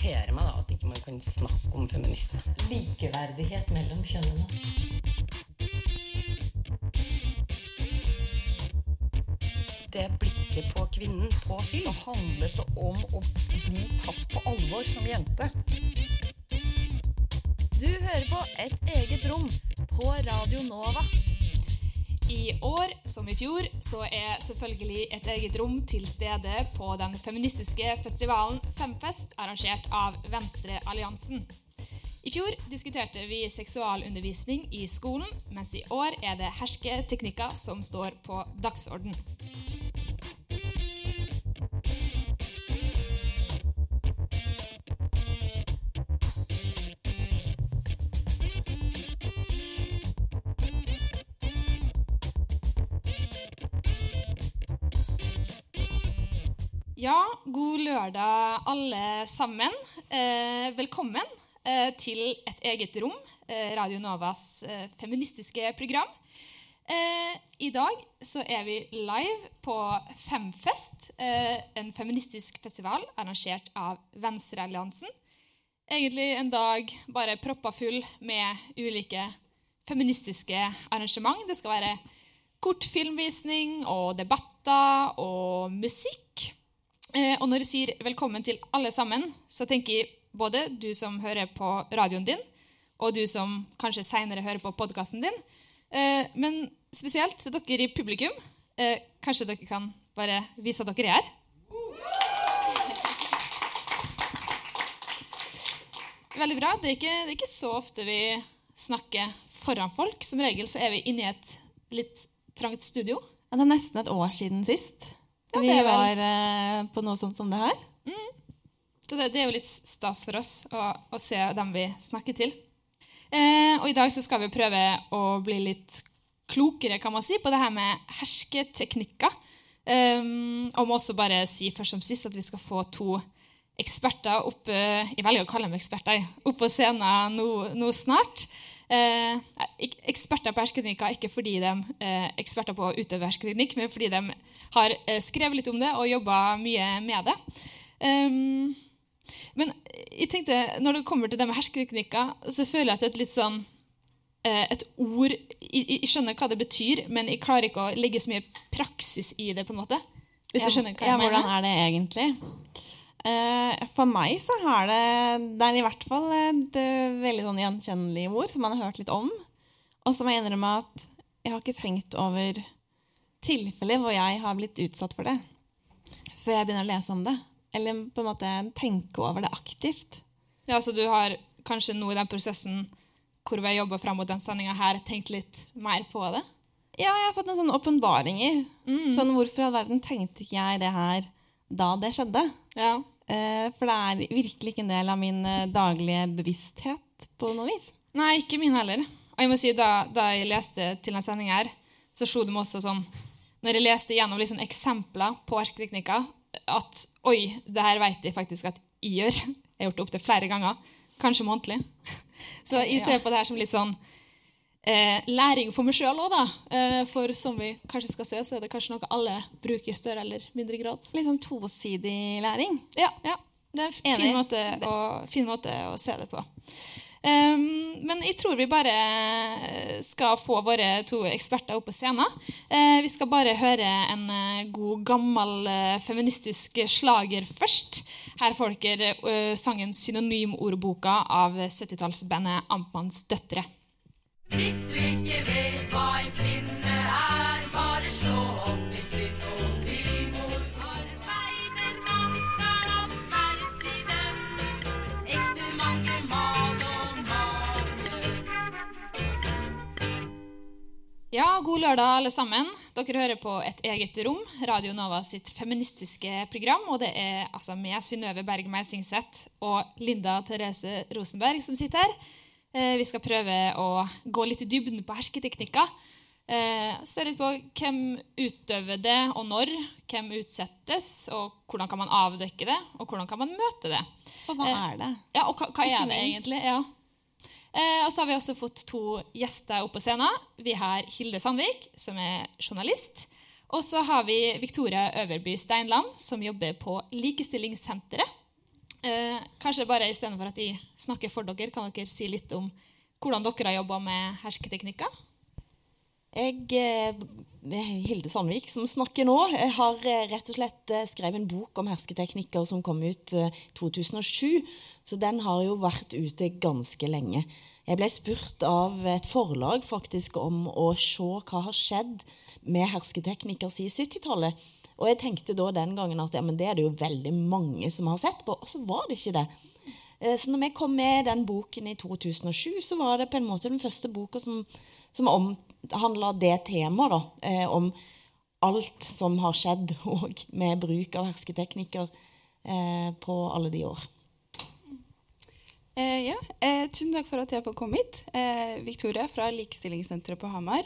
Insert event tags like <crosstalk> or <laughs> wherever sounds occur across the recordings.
irriterer meg da at ikke man kan snakke om feminisme. Likeverdighet mellom kjønnene. Det blikket på kvinnen på film. handlet det om å bli tatt på alvor som jente. Du hører på Et eget rom på Radio Nova. I år, som i fjor, så er selvfølgelig Et eget rom til stede på den feministiske festivalen Femfest, arrangert av Venstrealliansen. I fjor diskuterte vi seksualundervisning i skolen, mens i år er det hersketeknikker som står på dagsorden. Lørdag alle sammen. Eh, velkommen eh, til Et eget rom, eh, Radio Novas feministiske program. I dag så er vi live på Femfest, en feministisk festival arrangert av Venstrealliansen. Egentlig en dag bare proppa full med ulike feministiske arrangement. Det skal være kortfilmvisning og debatter og musikk. Eh, og når jeg sier velkommen til alle sammen, så tenker jeg både du som hører på radioen din, og du som kanskje seinere hører på podkasten din. Eh, men spesielt til dere i publikum. Eh, kanskje dere kan bare vise at dere er her? Veldig bra. Det er, ikke, det er ikke så ofte vi snakker foran folk. Som regel så er vi inne i et litt trangt studio. Ja, det er nesten et år siden sist Ja, vi var eh, på noe sånt som det her. Så det, det er jo litt stas for oss å, å se dem vi snakker til. Eh, og i dag så skal vi prøve å bli litt klokere kan man si, på det her med hersketeknikker. Um, og må også bare si først som sist at vi skal få to eksperter opp Jeg velger å kalle dem eksperter opp på scenen nå, nå snart. Eh, eksperter på hersketeknikker ikke fordi de er eksperter på å utøve hersketeknikk, men fordi de har eh, skrevet litt om det og jobba mye med det. Um, men jeg tenkte, når det kommer til det med hersketeknikker, så føler jeg at det er et litt sånn eh, et ord jeg, jeg skjønner hva det betyr, men jeg klarer ikke å legge så mye praksis i det. på en måte. Hvis du skjønner hva ja, jeg hvordan er det egentlig? Eh, for meg så har det Det er i hvert fall et eh, veldig sånn gjenkjennelig ord som man har hørt litt om. Og så må jeg innrømme at jeg har ikke tenkt over tilfeller hvor jeg har blitt utsatt for det før jeg begynner å lese om det. Eller på en måte tenke over det aktivt. Ja, så du har kanskje nå i den prosessen hvor vi har jobba fram mot den sendinga her, tenkt litt mer på det? Ja, jeg har fått noen sånne åpenbaringer. Mm. Sånn, hvorfor i all verden tenkte ikke jeg det her da det skjedde? Ja. Eh, for det er virkelig ikke en del av min eh, daglige bevissthet på noe vis. Nei, ikke min heller. Og jeg må si, da, da jeg leste til denne sendinga her, så slo det meg også sånn Når jeg leste gjennom liksom eksempler på hersketeknikker, at oi, det her vet jeg faktisk at jeg gjør. Jeg har gjort det opptil flere ganger. Kanskje månedlig. <laughs> Så jeg ser på det her som litt sånn eh, læring for meg sjøl òg, da. Eh, for som vi kanskje skal se, så er det kanskje noe alle bruker i større eller mindre grad. Litt sånn tosidig læring. Ja, Ja. det er en fin måte, å, fin måte å se det på. Um, men jeg tror vi bare skal få våre to eksperter opp på scenen. Uh, vi skal bare høre en eh, god, gammel eh, feministisk slager først. Her får dere uh, sangen 'Synonymordboka' av 70-tallsbandet Amtmanns døtre. Hvis du ikke vet hva en kvinne er, bare slå opp i synonymord. Arbeidermann skal av sverdets side, ekte mange mal og maler. Ja, god lørdag, alle sammen. Dere hører på Et eget rom, Radio Nova sitt feministiske program. Og det er altså med Synnøve Berg Meisingseth, og Linda Therese Rosenberg som sitter her. Eh, vi skal prøve å gå litt i dybden på hersketeknikker. Eh, se litt på hvem utøver det, og når. Hvem utsettes, og hvordan kan man avdekke det, og hvordan kan man møte det. Og hva Eh, er det? Ja, og hva, hva er det egentlig? Ja. Og så har vi også fått to gjester opp på scenen. Vi har Hilde Sandvik, som er journalist. Og så har vi Victoria Øverby Steinland, som jobber på Likestillingssenteret. Eh, kanskje bare istedenfor at jeg snakker for dere, kan dere si litt om hvordan dere har jobba med hersketeknikker? Jeg, eh, Hilde Sandvik, som snakker nå, har eh, rett og slett eh, skrevet en bok om hersketeknikker som kom ut eh, 2007. Så den har jo vært ute ganske lenge. Jeg ble spurt av et forlag faktisk om å se hva har skjedd med hersketeknikker siden 70-tallet. Og jeg tenkte da den gangen at ja, men det er det jo veldig mange som har sett på. Og så var det ikke det. Eh, Så når vi kom med den boken i 2007, så var det på en måte den første boka som, som omhandla det temaet. da, eh, Om alt som har skjedd <laughs> og med bruk av hersketeknikker eh, på alle de år. Eh, ja, eh, tusen takk for at jeg får komme hit. Eh, Victoria fra Likestillingssenteret på Hamar.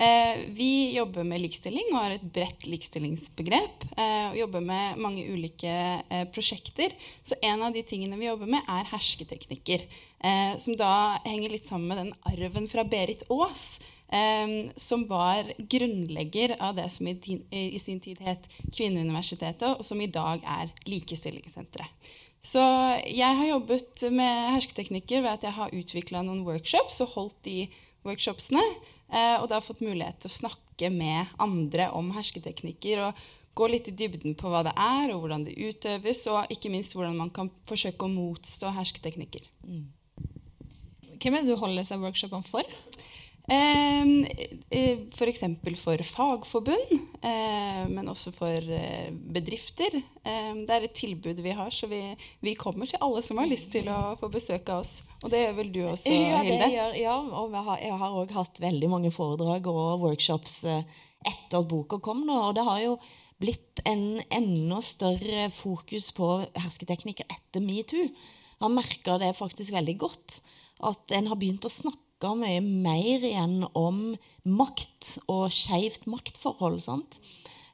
Eh, vi jobber med likestilling og har et bredt likestillingsbegrep. Eh, og jobber med mange ulike eh, prosjekter. Så en av de tingene vi jobber med, er hersketeknikker. Som da henger litt sammen med den arven fra Berit Aas. som var grunnlegger av det som i sin tid het Kvinneuniversitetet, og som i dag er Likestillingssenteret. Så jeg har jobbet med hersketeknikker ved at jeg har utvikla noen workshops og holdt de workshopsene. Eh, og da fått mulighet til å snakke med andre om hersketeknikker. og Gå litt i dybden på hva det er, og hvordan det utøves, og ikke minst hvordan man kan forsøke å motstå hersketeknikker. Hvem er det du holder seg workshopene for? F.eks. For, for fagforbund, eh, men også for eh, bedrifter. Eh, det er et tilbud vi har, så vi, vi kommer til alle som har lyst til å få besøk av oss. Og det gjør vel du også, Ja, Hilde? gjør, ja og jeg har- òg hatt veldig mange foredrag og workshops eh, etter at boka kom. nå, Og det har jo blitt en enda større fokus på hersketeknikker etter metoo. Jeg har merka det faktisk veldig godt. At en har begynt å snakke mye mer igjen om makt og skeivt maktforhold. sant?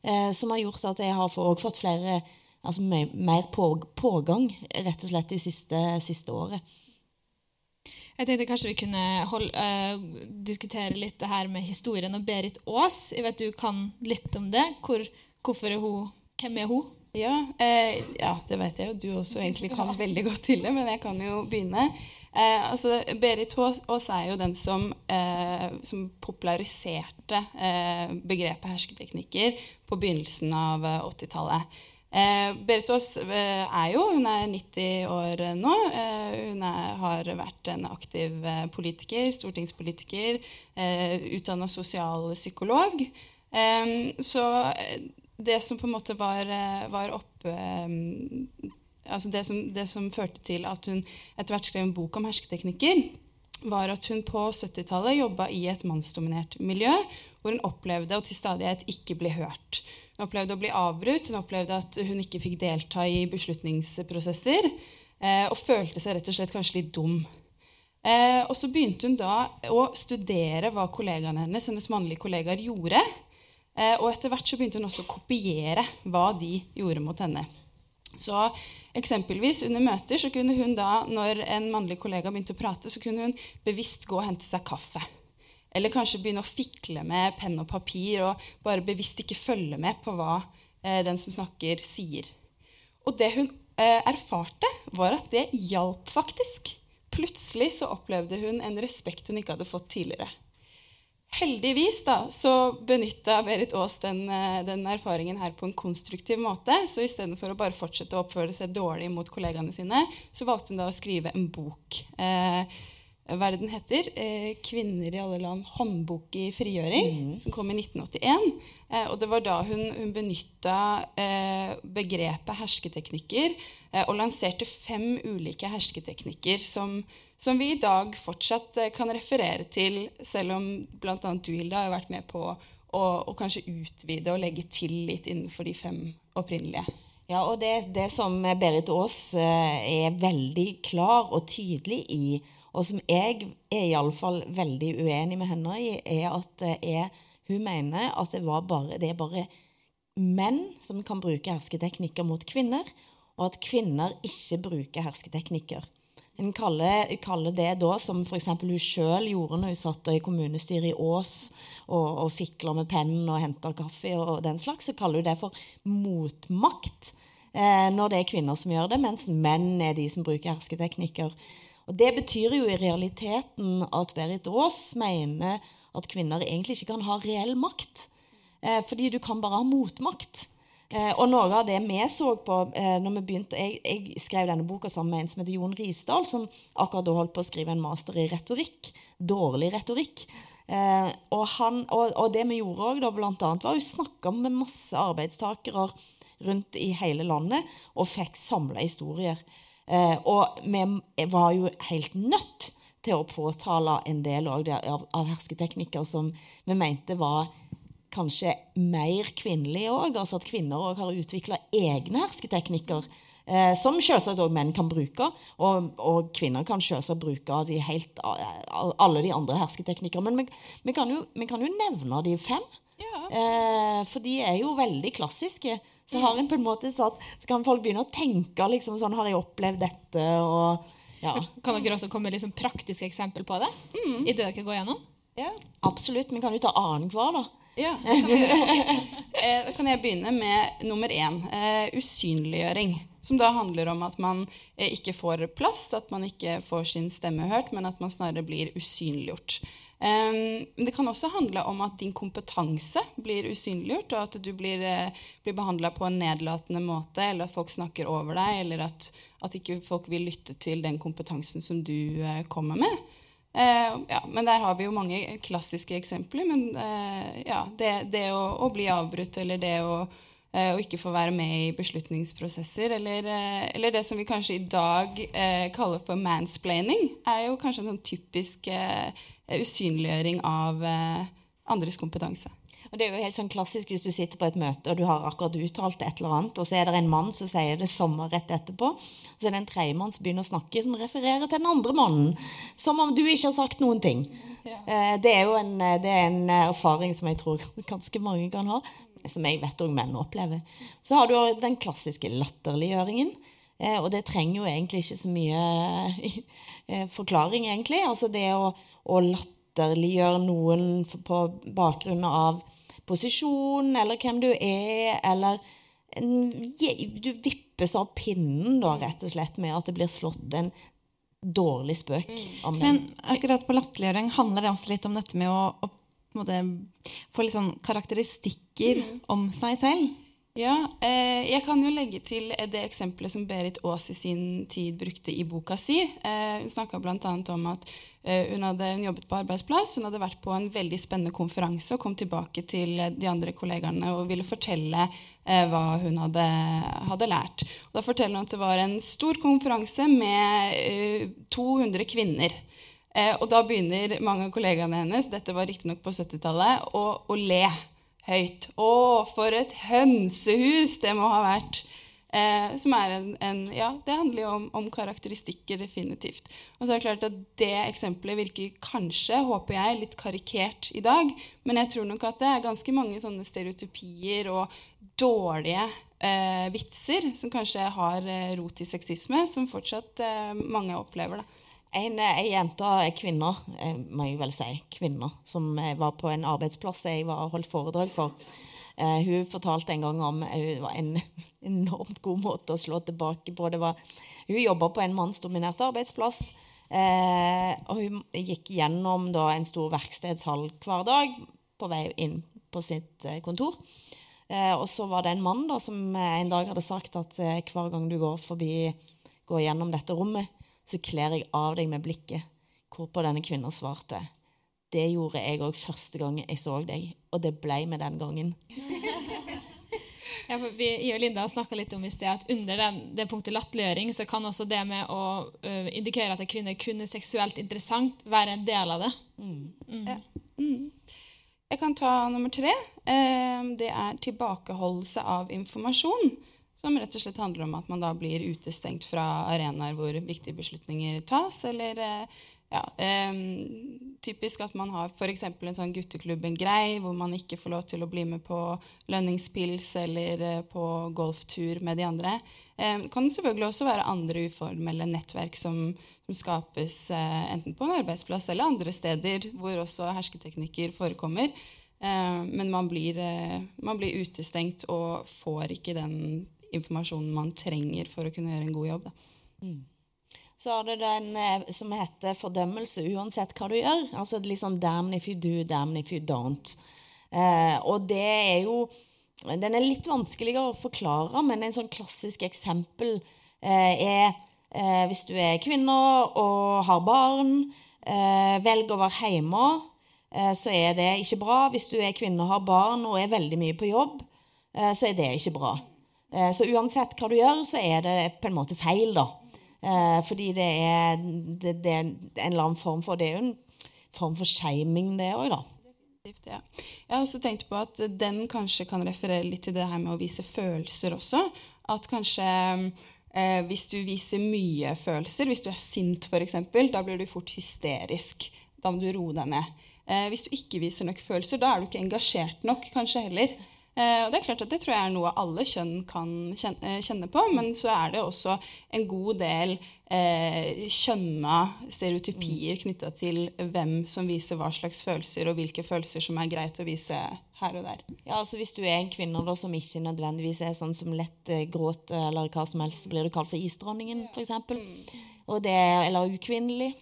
Eh, som har gjort at jeg har også fått flere altså mer, mer på, pågang rett og slett de siste, siste året. Jeg tenkte kanskje vi kunne holde, uh, diskutere litt det her med historien og Berit Aas. Jeg vet du kan litt om det. Hvor, hvorfor er hun Hvem er hun? Ja, eh, ja, det vet jeg jo. Du også egentlig kan veldig godt til det, men jeg kan jo begynne. Eh, altså, Berit Aas er jo den som, eh, som populariserte eh, begrepet hersketeknikker på begynnelsen av eh, 80-tallet. Eh, Berit Aas eh, er jo hun er 90 år nå. Eh, hun er, har vært en aktiv eh, politiker, stortingspolitiker, eh, utdanna sosialpsykolog. Eh, så eh, det som på en måte var, eh, var oppe eh, altså det, som, det som førte til at hun etter hvert skrev en bok om hersketeknikker, var at hun på 70-tallet jobba i et mannsdominert miljø, hvor hun opplevde å til stadighet ikke bli hørt. Hun opplevde å bli avbrutt, hun opplevde at hun ikke fikk delta i beslutningsprosesser, eh, og følte seg rett og slett kanskje litt dum. Eh, og så begynte hun da å studere hva kollegaene hennes, hennes mannlige kollegaer gjorde. Eh, og etter hvert så begynte hun også å kopiere hva de gjorde mot henne. Så eksempelvis under møter så kunne hun da, når en mannlig kollega begynte å prate, så kunne hun bevisst gå og hente seg kaffe. Eller kanskje begynne å fikle med penn og papir og bare bevisst ikke følge med på hva eh, den som snakker, sier. Og det hun eh, erfarte, var at det hjalp faktisk. Plutselig så opplevde hun en respekt hun ikke hadde fått tidligere. Heldigvis da, så benytta Berit Aas den, eh, den erfaringen her på en konstruktiv måte. Så istedenfor å bare fortsette å oppføre seg dårlig mot kollegaene sine, så valgte hun da å skrive en bok. Eh, hva er det den heter? Eh, 'Kvinner i alle land håndbok i frigjøring', som kom i 1981. Eh, og det var da hun, hun benytta eh, begrepet hersketeknikker eh, og lanserte fem ulike hersketeknikker som, som vi i dag fortsatt eh, kan referere til, selv om bl.a. du, Hilda, har vært med på å, å kanskje utvide og legge til litt innenfor de fem opprinnelige. Ja, og det, det som Berit Aas eh, er veldig klar og tydelig i, og som jeg er iallfall veldig uenig med henne i, er at det er, hun mener at det, bare, det er bare menn som kan bruke hersketeknikker mot kvinner, og at kvinner ikke bruker hersketeknikker. En kaller, kaller det da, som f.eks. hun sjøl gjorde når hun satt i kommunestyret i Ås og, og fikler med pennen og henter kaffe og, og den slags, så kaller hun det for motmakt. eh, når det er kvinner som gjør det, mens menn er de som bruker hersketeknikker. Og Det betyr jo i realiteten at Berit Aas mener at kvinner egentlig ikke kan ha reell makt. Eh, fordi du kan bare ha motmakt. Eh, og noe av det vi så på eh, når vi begynte, jeg, jeg skrev denne boka sammen med en som heter Jon Risdal, som akkurat da holdt på å skrive en master i retorikk. Dårlig retorikk. Eh, og, han, og, og det vi gjorde òg, blant annet, var å snakke med masse arbeidstakere rundt i hele landet og fikk samla historier. Eh, og vi var jo helt nødt til å påtale en del av, av hersketeknikker som vi mente var kanskje mer kvinnelige òg. Altså at kvinner òg har utvikla egne hersketeknikker. Eh, som selvsagt òg menn kan bruke. Og, og kvinner kan selvsagt bruke de helt, alle de andre hersketeknikker. Men vi, vi, kan jo, vi kan jo nevne de fem. Eh, for de er jo veldig klassiske. Så har en på en måte satt, så kan folk begynne å tenke liksom sånn Har jeg opplevd dette? Og ja. Kan dere også komme med liksom praktiske eksempel på det? I det dere går gjennom? Ja. Absolutt. Vi kan jo ta annenhver, da. Ja, <laughs> det kan. Eh, Da kan jeg begynne med nummer én. Eh, usynliggjøring. Som da handler om at man eh, ikke får plass, at man ikke får sin stemme hørt, men at man snarere blir usynliggjort. Um, det kan også handle om at din kompetanse blir usynliggjort, og at du blir, eh, blir behandla på en nedlatende måte, eller at folk snakker over deg, eller at, at ikke folk vil lytte til den kompetansen som du kommer med. Eh, ja, men der har vi jo mange klassiske eksempler. Men eh, ja, det, det å, å bli avbrutt, eller det å, eh, å ikke få være med i beslutningsprosesser, eller, eller det som vi kanskje i dag kaller for mansplaining, er jo kanskje en sånn typisk usynliggjøring av andres kompetanse. Og det er jo helt sånn klassisk hvis du sitter på et møte og du har akkurat uttalt et eller annet, og så er det en mann som sier det samme rett etterpå. Så er det en tredjemann som begynner å snakke, som refererer til den andre mannen. Som om du ikke har sagt noen ting. Ja. Det er jo en, det er en erfaring som jeg tror <laughs> ganske mange kan ha. Som jeg vet òg menn opplever. Så har du den klassiske latterliggjøringen. Eh, Og det trenger jo egentlig ikke så mye eh, forklaring, egentlig. Altså det å, å latterliggjøre noen på bakgrunn av posisjon, eller hvem du er, eller du vippes av pinnen, da, rett og slett, med at det blir slått en dårlig spøk om Men den. akkurat på latterliggjøring handler det også litt om dette med å, å få litt sånn karakteristikker om seg selv. Ja, eh, jeg kan jo legge til eh, det eksempelet som Berit Aas i sin tid brukte i boka si. Eh, hun snakka bl.a. om at eh, hun hadde hun jobbet på arbeidsplass, hun hadde vært på en veldig spennende konferanse og kom tilbake til eh, de andre kollegaene og ville fortelle eh, hva hun hadde, hadde lært. Og da forteller hun at det var en stor konferanse med eh, 200 kvinner. Eh, og da begynner mange av kollegaene hennes dette var riktignok på 70-tallet, å, å le høyt. Å, for et hønsehus det må ha vært! Eh, som er en, en Ja, det handler jo om, om karakteristikker, definitivt. Og så er det klart at det eksempelet virker kanskje, håper jeg, litt karikert i dag, men jeg tror nok at det er ganske mange sånne stereotypier og dårlige eh, vitser som kanskje har eh, rot i sexisme, som fortsatt eh, mange opplever. da. En, eh, ei jente, ei kvinne, eh, må jeg vel si, kvinne, som eh, var på en arbeidsplass jeg var holdt foredrag for. Eh, hun fortalte en gang om eh, det var en <laughs> enormt god måte å slå tilbake på. Var, hun jobba på en mannsdominert arbeidsplass. Eh, og hun gikk gjennom da, en stor verkstedshall hver dag på vei inn på sitt eh, kontor. Eh, og så var det en mann da, som eh, en dag hadde sagt at eh, hver gang du går forbi, går gjennom dette rommet, så kler jeg av deg med blikket. Hvorpå denne kvinnen svarte. Det gjorde jeg òg første gang jeg så deg, og det ble med den gangen. <laughs> Ja, for vi, jeg og Linda har snakka litt om i sted at under den, det punktet latterliggjøring så kan også det med å ø, indikere at en kvinne kun er seksuelt interessant, være en del av det. Ja. Mm. Jeg kan ta nummer tre. Eh, Det er tilbakeholdelse av informasjon. Som rett og slett handler om at man da blir utestengt fra arenaer hvor viktige beslutninger tas. Eller eh, ja, um, typisk at man har f.eks. en sånn gutteklubb, en grei, hvor man ikke får lov til å bli med på lønningspils eller eh, på golftur med de andre. Det kan selvfølgelig også være andre uformelle nettverk som, som skapes uh, enten på en arbeidsplass eller andre steder hvor også hersketeknikker forekommer. Uh, men man blir, man blir utestengt og får ikke den informasjonen man trenger for å kunne gjøre en god jobb. Da. Så har du den eh, som heter fordømmelse uansett hva du gjør. Altså liksom damn if you do, damn if you don't. Eh, og det er jo Den er litt vanskeligere å forklare, men en sånn klassisk eksempel eh, er eh, hvis du er kvinne og har barn, eh, velg å være hjemme, eh, så er det ikke bra. Hvis du er kvinne og har barn og er veldig mye på jobb, så er det ikke bra. Eh, Så uansett hva du gjør, så er det på en måte feil, da. Eh, fordi det er, det, det er en eller annen form for Det er jo en form for shaming, det òg, da. Ja. Jeg har også tenkt på at den kanskje kan referere litt til det her med å vise følelser også. At kanskje eh, hvis du viser mye følelser, hvis du er sint f.eks., da blir du fort hysterisk. Da må du roe deg ned. Eh, hvis du ikke viser nok følelser, da er du ikke engasjert nok kanskje heller. Eh, og Det er klart at det tror jeg er noe alle kjønn kan kjenne, eh, på, men så er det også en god del eh, kjønna stereotypier knytta til hvem som viser hva slags følelser, og hvilke følelser som er greit å vise her og der. Ja, altså Hvis du er en kvinne da, som ikke nødvendigvis er sånn som lett eh, gråter, eller hva som helst, så blir du kalt for isdronningen, f.eks. Det, eller ukvinnelig.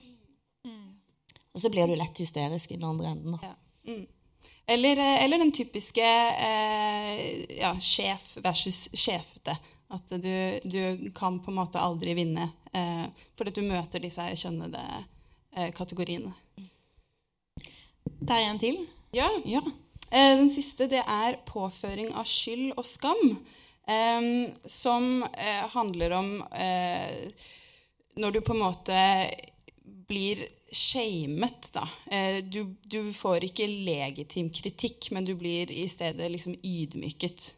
Og så blir du lett hysterisk i den andre enden. da. Mm. Eller, eh, eller den typiske eh, ja, sjef versus sjefete. At du, du kan på en måte aldri vinne eh, fordi du møter disse kjønnede eh, kategoriene. Er en til. Ja. Eh, den siste det er påføring av skyld og skam. eh, som eh, handler om eh, når du på en måte blir shamet, da. Eh, du, du får ikke legitim kritikk, men du blir i stedet liksom ydmyket.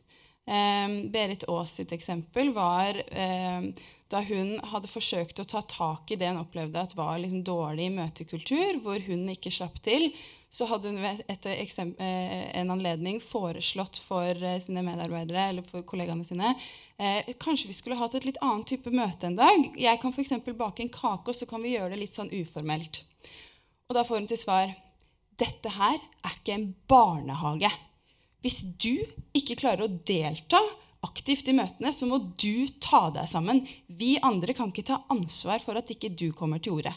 Eh, Berit Aas sitt eksempel var eh, da hun hadde forsøkt å ta tak i det hun opplevde at var liksom dårlig møtekultur, hvor hun ikke slapp til, så hadde hun etter eh, en anledning foreslått for eh, sine medarbeidere eller for kollegaene sine eh, kanskje vi skulle hatt et litt annet type møte en dag. Jeg kan f.eks. bake en kake, og så kan vi gjøre det litt sånn uformelt. Og da får hun til svar dette her er ikke en barnehage. Hvis du ikke klarer å delta aktivt i møtene, så må du ta deg sammen. Vi andre kan ikke ta ansvar for at ikke du kommer til ordet.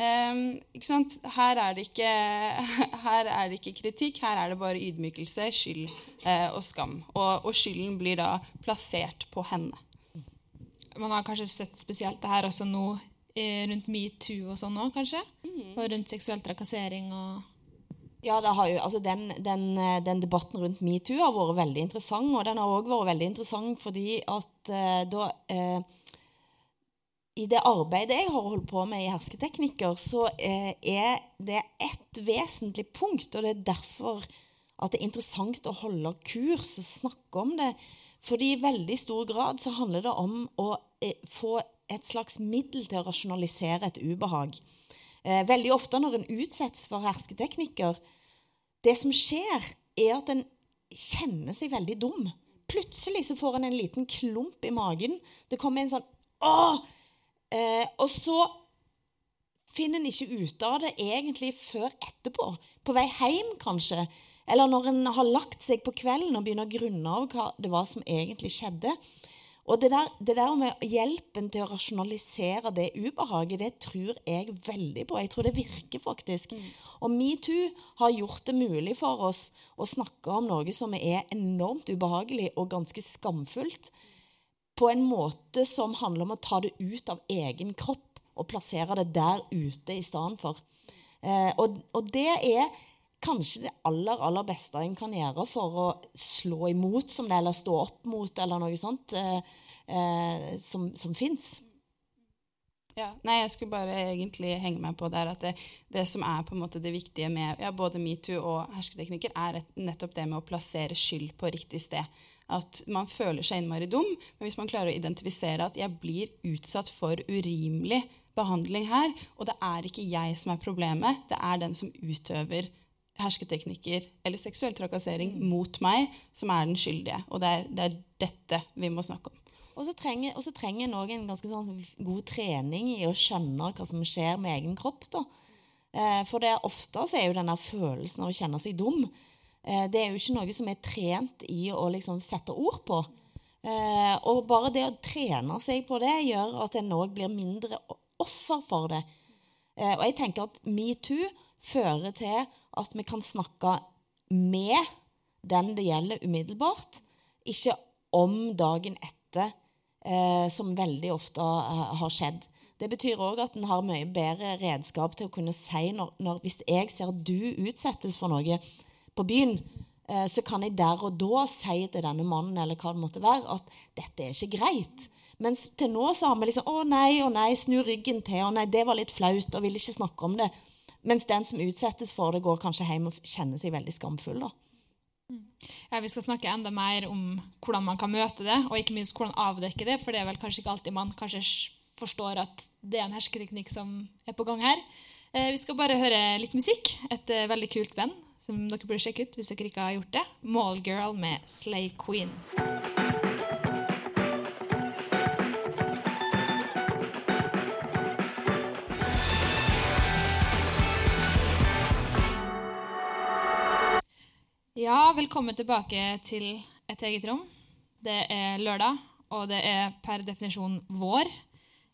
Um, ikke sant? Her, er det ikke, <laughs> her er det ikke kritikk, her er det bare ydmykelse, skyld uh, og skam. Og, og skylden blir da plassert på henne. Man har kanskje sett spesielt det her også nå eh, rundt metoo og sånn òg, kanskje? Og rundt seksuell trakassering og Ja, jo, altså den, den, eh, den debatten rundt metoo har vært veldig interessant. Og den har òg vært veldig interessant fordi at eh, da eh, I det arbeidet jeg har holdt på med i hersketeknikker, så eh, er det ett vesentlig punkt, og det er derfor at det er interessant å holde kurs og snakke om det. Fordi i veldig stor grad så handler det om å eh, få et slags middel til å rasjonalisere et ubehag. Eh, veldig ofte når en utsettes for hersketeknikker, det som skjer, er at en kjenner seg veldig dum. Plutselig så får en en liten klump i magen. Det kommer en sånn Åh! Eh, og så finner en ikke ut av det egentlig før etterpå. På vei hjem, kanskje. Eller når en har lagt seg på kvelden og begynner å grunne av hva det var som egentlig skjedde. Og det der, det der med hjelpen til å rasjonalisere det ubehaget, det tror jeg veldig på. Jeg tror det virker faktisk. Og metoo har gjort det mulig for oss å snakke om noe som er enormt ubehagelig og ganske skamfullt, på en måte som handler om å ta det ut av egen kropp og plassere det der ute i stedet for. Eh, og, og det er kanskje det aller, aller beste en kan gjøre for å slå imot som det, eller stå opp mot, eller noe sånt, eh, eh, som, som fins. Ja, nei, jeg skulle bare egentlig henge meg på der at det, det som er på en måte det viktige med ja, både metoo og hersketeknikker, er et, nettopp det med å plassere skyld på riktig sted. At man føler seg innmari dum, men hvis man klarer å identifisere at jeg blir utsatt for urimelig behandling her, og det er ikke jeg som er problemet, det er den som utøver hersketeknikker eller seksuell trakassering mot meg, som er den skyldige. Og det er, det er dette vi må snakke om. Og så trenger, og så trenger en ganske sånn god trening i å skjønne hva som skjer med egen kropp. da. Eh, for det er ofte så er jo denne følelsen av å kjenne seg dum eh, Det er jo ikke noe som er trent i å liksom sette ord på. Eh, og bare det å trene seg på det gjør at en òg blir mindre offer for det. Og jeg tenker at metoo fører til at vi kan snakke med den det gjelder umiddelbart, ikke om dagen etter, eh, som veldig ofte eh, har skjedd. Det betyr òg at en har mye bedre redskap til å kunne si når, når Hvis jeg ser at du utsettes for noe på byen, eh, så kan jeg der og da si til denne mannen eller hva det måtte være, at dette er ikke greit. Mens til nå så har vi liksom Å nei, å nei, snu ryggen til. Å nei, det var litt flaut, og vil ikke snakke om det. Mens den som utsettes for det, går kanskje hjem og kjenner seg veldig skamfull. da. Ja, vi skal snakke enda mer om hvordan man kan møte det, og ikke minst hvordan avdekke det, for det er vel kanskje ikke alltid man kanskje forstår at det er en hersketeknikk som er på gang her. Eh, vi skal bare høre litt musikk. Et eh, veldig kult band som dere burde sjekke ut hvis dere ikke har gjort det. Mallgirl med Slay Queen. Ja, velkommen tilbake til Et eget rom. Det er lørdag, og det er per definisjon vår.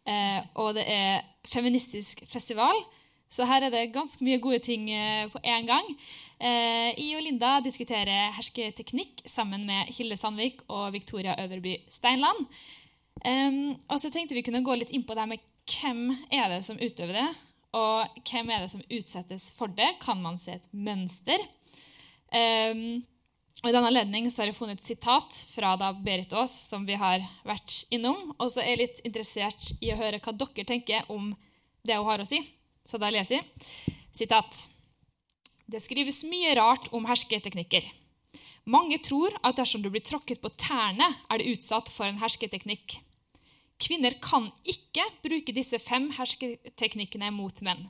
Eh, og det er feministisk festival, så her er det ganske mye gode ting eh, på én gang. Eh, I og Linda diskuterer hersketeknikk sammen med Hilde Sandvik og Victoria Øverby Steinland. Og så tenkte vi kunne gå litt inn på det her med hvem er det som utøver det, og hvem er det som utsettes for det. Kan man se et mønster? Em, og I denne anledning har jeg funnet et sitat fra da Berit Aas, som vi har vært innom. Og så er jeg litt interessert i å høre hva dere tenker om det hun har å si. Så da leser jeg. Sitat. Det skrives mye rart om hersketeknikker. Mange tror at dersom du blir tråkket på tærne, er du utsatt for en hersketeknikk. Kvinner kan ikke bruke disse fem hersketeknikkene mot menn.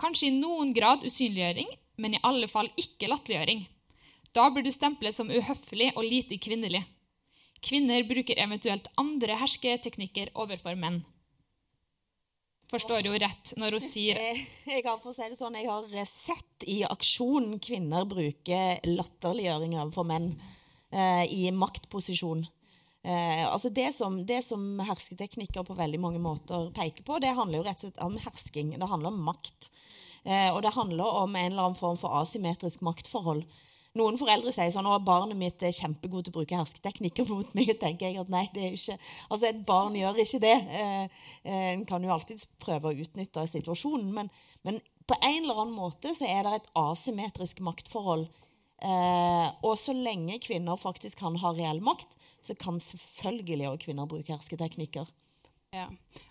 Kanskje i noen grad usynliggjøring, men i alle fall ikke latterliggjøring. Da blir du stemplet som uhøflig og lite kvinnelig. Kvinner bruker eventuelt andre hersketeknikker overfor menn. Forstår jo rett når hun sier Jeg, jeg har for si det sånn, jeg har eh, sett i aksjon kvinner bruke latterliggjøring overfor menn eh, i maktposisjon. Eh, altså det som, det som hersketeknikker på veldig mange måter peker på, det handler jo rett og slett om hersking. Det handler om makt. Eh, og det handler om en eller annen form for asymmetrisk maktforhold. Noen foreldre sier sånn at barnet mitt er kjempegod til å bruke hersketeknikker mot meg. Og tenker jeg at nei, det er ikke Altså, et barn gjør ikke det. Eh, eh, En kan jo alltids prøve å utnytte situasjonen, men, men på en eller annen måte så er det et asymmetrisk maktforhold. Og så lenge kvinner faktisk kan ha reell makt, så kan selvfølgelig også kvinner bruke hersketeknikker. Ja.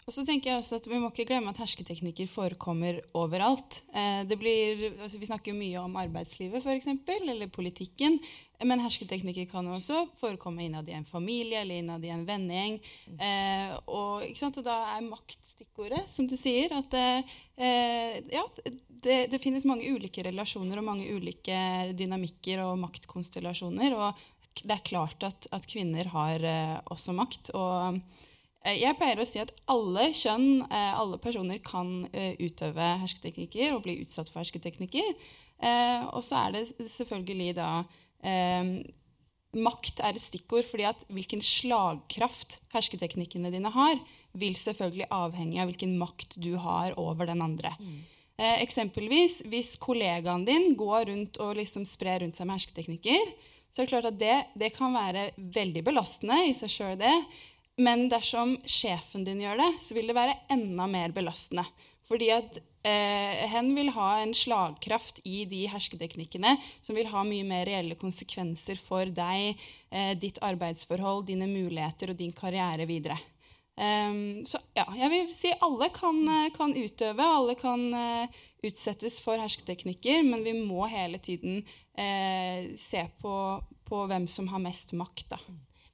Og så tenker jeg også at Vi må ikke glemme at hersketeknikker forekommer overalt. Eh, det blir, altså vi snakker mye om arbeidslivet for eksempel, eller politikken. Men hersketeknikker kan også forekomme innad i en familie eller innad i en vennegjeng. Eh, og, og da er makt stikkordet, som du sier. At eh, ja, det, det finnes mange ulike relasjoner og mange ulike dynamikker og maktkonstellasjoner. Og det er klart at, at kvinner har også makt. og Jeg pleier å si at alle kjønn, eh, alle personer, kan eh, utøve hersketeknikker og bli utsatt for hersketeknikker. Eh, Og så er det selvfølgelig da eh, Makt er et stikkord, fordi at hvilken slagkraft hersketeknikkene dine har, vil selvfølgelig avhenge av hvilken makt du har over den andre. Eh, eksempelvis hvis kollegaen din går rundt og liksom sprer rundt seg med hersketeknikker, så er det klart at det, det kan være veldig belastende i seg sjøl, det. Men dersom sjefen din gjør det, så vil det være enda mer belastende. Fordi at eh, hen vil ha en slagkraft i de hersketeknikkene som vil ha mye mer reelle konsekvenser for deg, eh, ditt arbeidsforhold, dine muligheter og din karriere videre. Um, så ja, jeg vil si alle kan, eh, kan utøve, alle kan uh, utsettes for hersketeknikker, men vi må hele tiden uh, se på, på hvem som har mest makt. Da.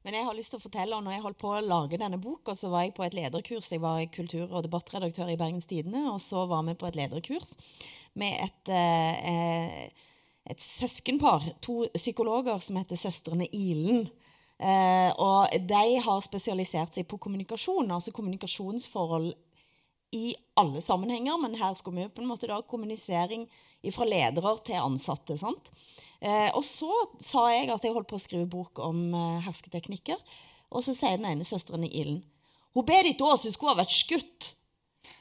Men jeg har lyst til å fortelle, og når jeg holdt på å lage denne boka, så var jeg på et lederkurs. Jeg var kultur- og debattredaktør i Bergens Tidende, og så var vi på et lederkurs med et, eh, et søskenpar, to psykologer som heter Søstrene Ilen. Eh, og de har spesialisert seg på kommunikasjon, altså kommunikasjonsforhold i alle sammenhenger, men her skulle vi på en måte da kommunisering fra ledere til ansatte. sant? Eh, og så sa jeg at jeg holdt på å skrive bok om eh, hersketeknikker. Og så sier den ene søsteren i ilden Hun ber ikke oss, hun skulle ha vært skutt.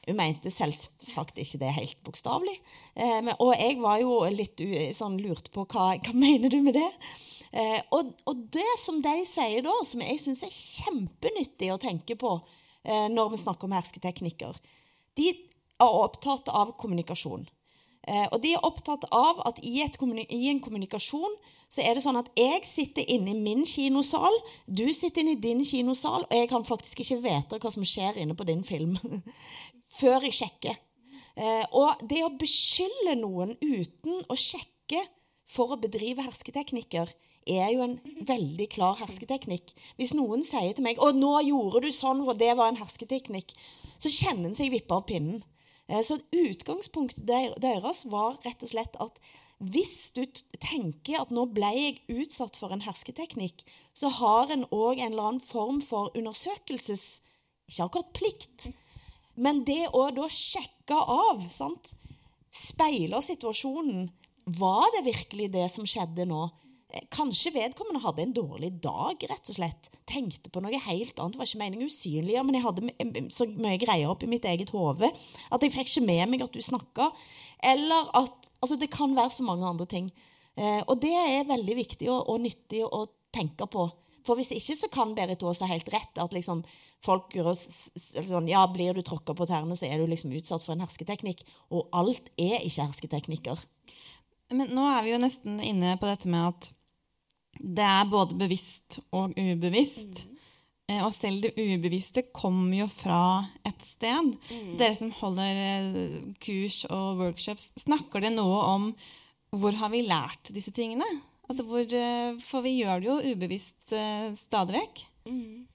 Hun mente selvsagt ikke det helt bokstavelig. Eh, og jeg var jo litt sånn lurt på hva, hva mener du med det? Eh, og, og det som de sier da, som jeg syns er kjempenyttig å tenke på eh, når vi snakker om hersketeknikker, de er opptatt av kommunikasjon. Eh, og de er opptatt av at i, i en kommunikasjon så er det sånn at jeg sitter inne i min kinosal, du sitter inne i din kinosal, og jeg kan faktisk ikke vite hva som skjer inne på din film <laughs> før jeg sjekker. Eh, og det å beskylde noen uten å sjekke for å bedrive hersketeknikker er jo en veldig klar hersketeknikk. Hvis noen sier til meg 'Å, nå gjorde du sånn, og det var en hersketeknikk', så kjenner en seg vippa av pinnen. Eh, Så utgangspunktet deres var rett og slett at hvis du tenker at nå ble jeg utsatt for en hersketeknikk, så har en òg en eller annen form for undersøkelses... Ikke akkurat plikt, men det å da sjekke av, sant? speile situasjonen. Var det virkelig det som skjedde nå? Kanskje vedkommende hadde en dårlig dag, rett og slett. Tenkte på noe helt annet. Det var ikke meningen usynlig, men jeg hadde så mye greier oppi mitt eget hode at jeg fikk ikke med meg at du snakka. Eller at Altså, det kan være så mange andre ting. Eh, og det er veldig viktig og, og nyttig å tenke på. For hvis ikke så kan Berit Aas ha helt rett. At liksom folk gjør oss sånn, ja, Blir du tråkka på tærne, så er du liksom utsatt for en hersketeknikk. Og alt er ikke hersketeknikker. Men nå er vi jo nesten inne på dette med at det er både bevisst og ubevisst. Mm. Og selv det ubevisste kommer jo fra et sted. Dere som holder eh, kurs og workshops, snakker det noe om hvor har vi lært disse tingene? Altså hvor, eh, For vi gjør det jo ubevisst eh, stadig vekk. Ehm,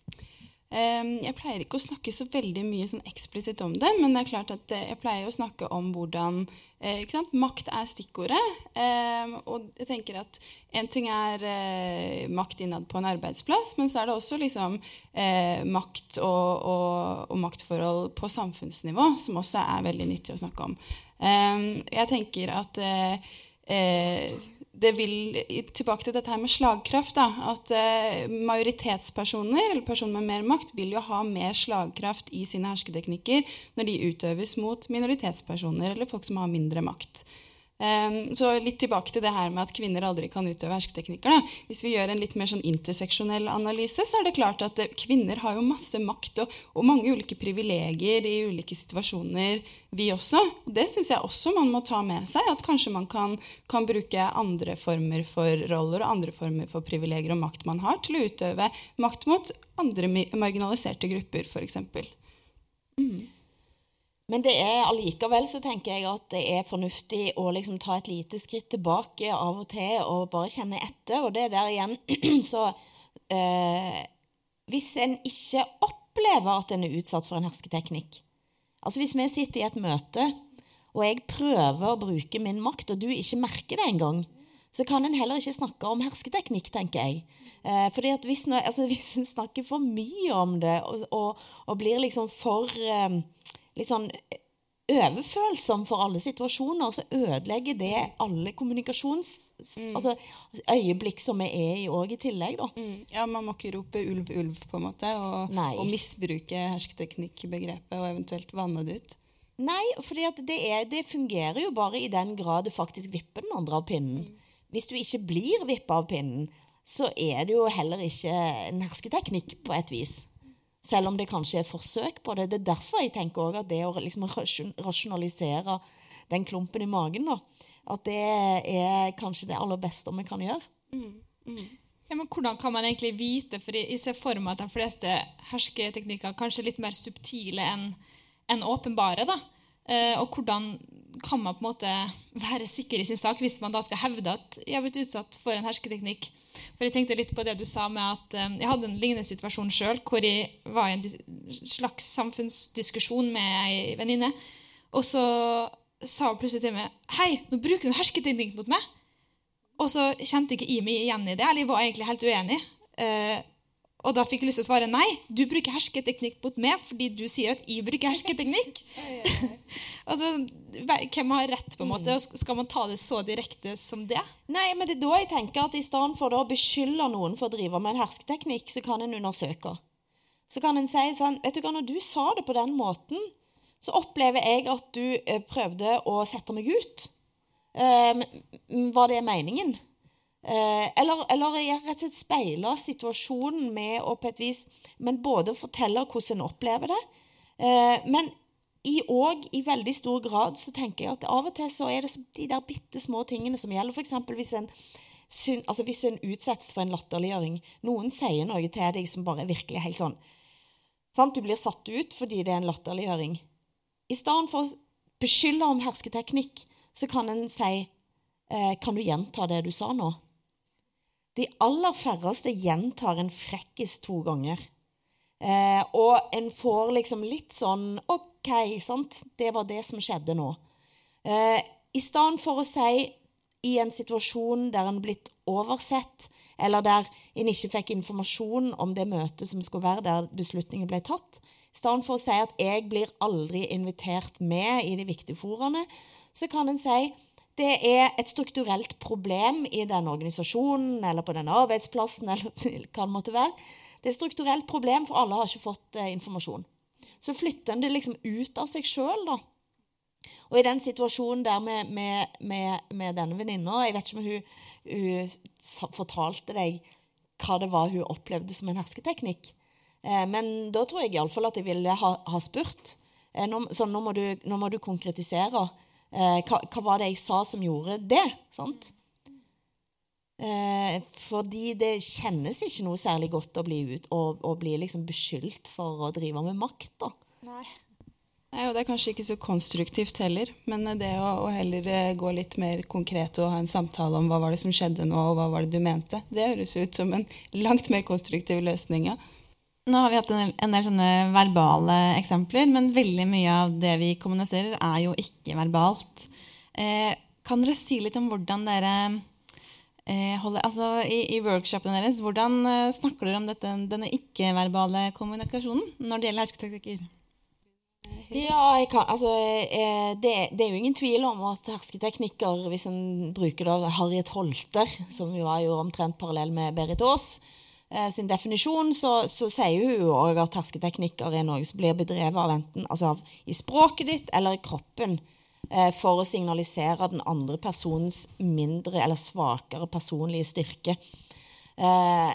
jeg pleier ikke å snakke så veldig mye sånn eksplisitt om det, men det er klart at eh, jeg pleier å snakke om hvordan eh? Makt er stikkordet. Ehm, og jeg tenker at en ting er eh, makt innad på en arbeidsplass, men så er det også liksom makt og, og, og maktforhold på samfunnsnivå, som også er veldig nyttig å snakke om. Ehm, jeg tenker at eh, det vil Tilbake til dette her med slagkraft. Da, at eh, majoritetspersoner, eller personer med mer makt, vil jo ha mer slagkraft i sine hersketeknikker når de utøves mot minoritetspersoner eller folk som har mindre makt. Um, så litt tilbake til det her med at kvinner aldri kan utøve hersketeknikker. Da. Hvis vi gjør en litt mer sånn interseksjonell analyse, så er det klart at eh, kvinner har jo masse makt og, og mange ulike privilegier i ulike situasjoner, vi også. Det syns jeg også man må ta med seg. At kanskje man kan, kan bruke andre former for roller og andre former for privilegier og makt man har, til å utøve makt mot andre marginaliserte grupper, f.eks. Men det er allikevel så tenker jeg at det er fornuftig å liksom ta et lite skritt tilbake av og til og bare kjenne etter. Og det er der igjen <clears throat> Så eh, hvis en ikke opplever at en er utsatt for en hersketeknikk Altså hvis vi sitter i et møte, og jeg prøver å bruke min makt, og du ikke merker det engang, så kan en heller ikke snakke om hersketeknikk, tenker jeg. Eh, fordi at hvis, altså, <laughs> hvis en snakker for mye om det, og, og, og blir liksom for eh, litt sånn overfølsom for alle situasjoner, så ødelegger det alle kommunikasjons... Altså øyeblikk som vi er i òg, i tillegg, da. Ja, man må ikke rope ulv, ulv, på en måte, og, og misbruke hersketeknikkbegrepet og eventuelt vanne det ut. Nei, for det, det fungerer jo bare i den grad det faktisk vipper den andre av pinnen. Hvis du ikke blir vippa av pinnen, så er det jo heller ikke en hersketeknikk på et vis. Selv om det kanskje er forsøk på det. Det er derfor jeg tenker også at det å liksom rasjonalisere den klumpen i magen, da, at det er kanskje det aller beste vi kan gjøre. Ja, men Hvordan kan man egentlig vite? For jeg ser for meg at de fleste hersketeknikker er kanskje litt mer subtile enn en åpenbare. da. Eh, og hvordan kan man på en måte være sikker i sin sak hvis man da skal hevde at jeg har blitt utsatt for en hersketeknikk? For jeg tenkte litt på det du sa med at eh, jeg hadde en lignende situasjon sjøl, hvor jeg var i en slags samfunnsdiskusjon med ei venninne. Og så sa hun plutselig til meg Hei, nå bruker du hersketeknikk mot meg. Og så kjente ikke jeg meg igjen i det, eller jeg var egentlig helt uenig. Og da fikk jeg lyst til å svare nei, du bruker hersketeknikk mot meg fordi du sier at jeg bruker hersketeknikk. <laughs> altså, Hvem har rett, på en måte? Og Skal man ta det så direkte som det? Nei, men det er da jeg tenker at i stedet for å beskylde noen for å drive med en hersketeknikk, så kan en undersøke. Så kan en si sånn Vet du hva, når du sa det på den måten, så opplever jeg at du eh, prøvde å sette meg ut. Um, var det meningen? Eh, eller, eller rett og slett speile situasjonen med å på et vis Men både fortelle hvordan en opplever det, eh, men i, og i veldig stor grad så tenker jeg at av og til så er det de der bitte små tingene som gjelder. F.eks. hvis altså hvis en utsettes for en latterliggjøring. Noen sier noe til deg som bare virkelig er helt sånn sant? Du blir satt ut fordi det er en latterliggjøring. I stedet for å beskylde om hersketeknikk, så kan en si eh, Kan du gjenta det du sa nå? De aller færreste gjentar en frekkis to ganger. Eh, og en får liksom litt sånn OK, sant, det var det som skjedde nå. Eh, I stedet for å si i en situasjon der en blitt oversett, eller der en ikke fikk informasjon om det møtet som skulle være der beslutningen ble tatt, i stedet for å si at 'jeg blir aldri invitert med i de viktige foraene', så kan en si det er et strukturelt problem i denne organisasjonen eller på denne arbeidsplassen. <laughs> eller hva det måtte være. Det er et strukturelt problem, for alle har ikke fått eh, informasjon. Så flytter en det liksom ut av seg sjøl, da. Og i den situasjonen der med, med, med, med denne venninna Jeg vet ikke om hun, hun fortalte deg hva det var hun opplevde som en hersketeknikk. Eh, men da tror jeg iallfall at jeg ville ha, ha spurt. Eh, nå, så nå må, du, nå må du konkretisere. Eh, hva, hva var det jeg sa som gjorde det? Sant? Eh, fordi det kjennes ikke noe særlig godt å bli, ut, å, å bli liksom beskyldt for å drive med makt. da. Nei, og Det er kanskje ikke så konstruktivt heller, men det å, å heller eh, gå litt mer konkret og ha en samtale om hva var det som skjedde nå, og hva var det du mente, det høres ut som en langt mer konstruktiv løsning. ja. Nå har vi hatt en, en del sånne verbale eksempler, men veldig mye av det vi kommuniserer, er jo ikke verbalt. Eh, kan dere si litt om hvordan dere eh, holder Altså i, i workshopen deres, hvordan eh, snakker dere om dette, denne ikke-verbale kommunikasjonen når det gjelder hersketeknikker? Ja, kan, altså, eh, det, det er jo ingen tvil om at hersketeknikker, hvis en bruker da Harriet Holter, som jo er jo omtrent parallell med Berit Aas, sin definisjon, så, så sier hun òg at hersketeknikker er noe som blir bedrevet av enten altså av, i språket ditt eller i kroppen eh, for å signalisere den andre personens mindre eller svakere personlige styrke. Eh,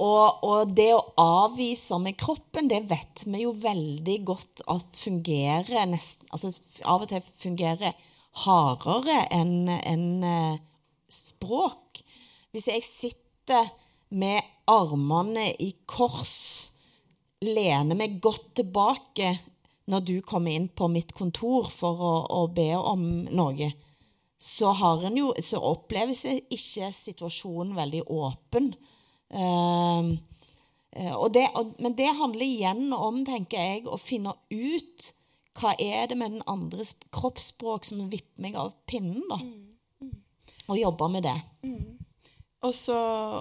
og, og det å avvise med kroppen, det vet vi jo veldig godt at fungerer nesten Altså av og til fungerer hardere enn en, eh, språk. Hvis jeg sitter med armene i kors, lene meg godt tilbake når du kommer inn på mitt kontor for å, å be om noe, så, har en jo, så oppleves ikke situasjonen veldig åpen. Eh, og det, og, men det handler igjen om, tenker jeg, å finne ut hva er det med den andres kroppsspråk som vipper meg av pinnen, da. Og jobbe med det. Og så,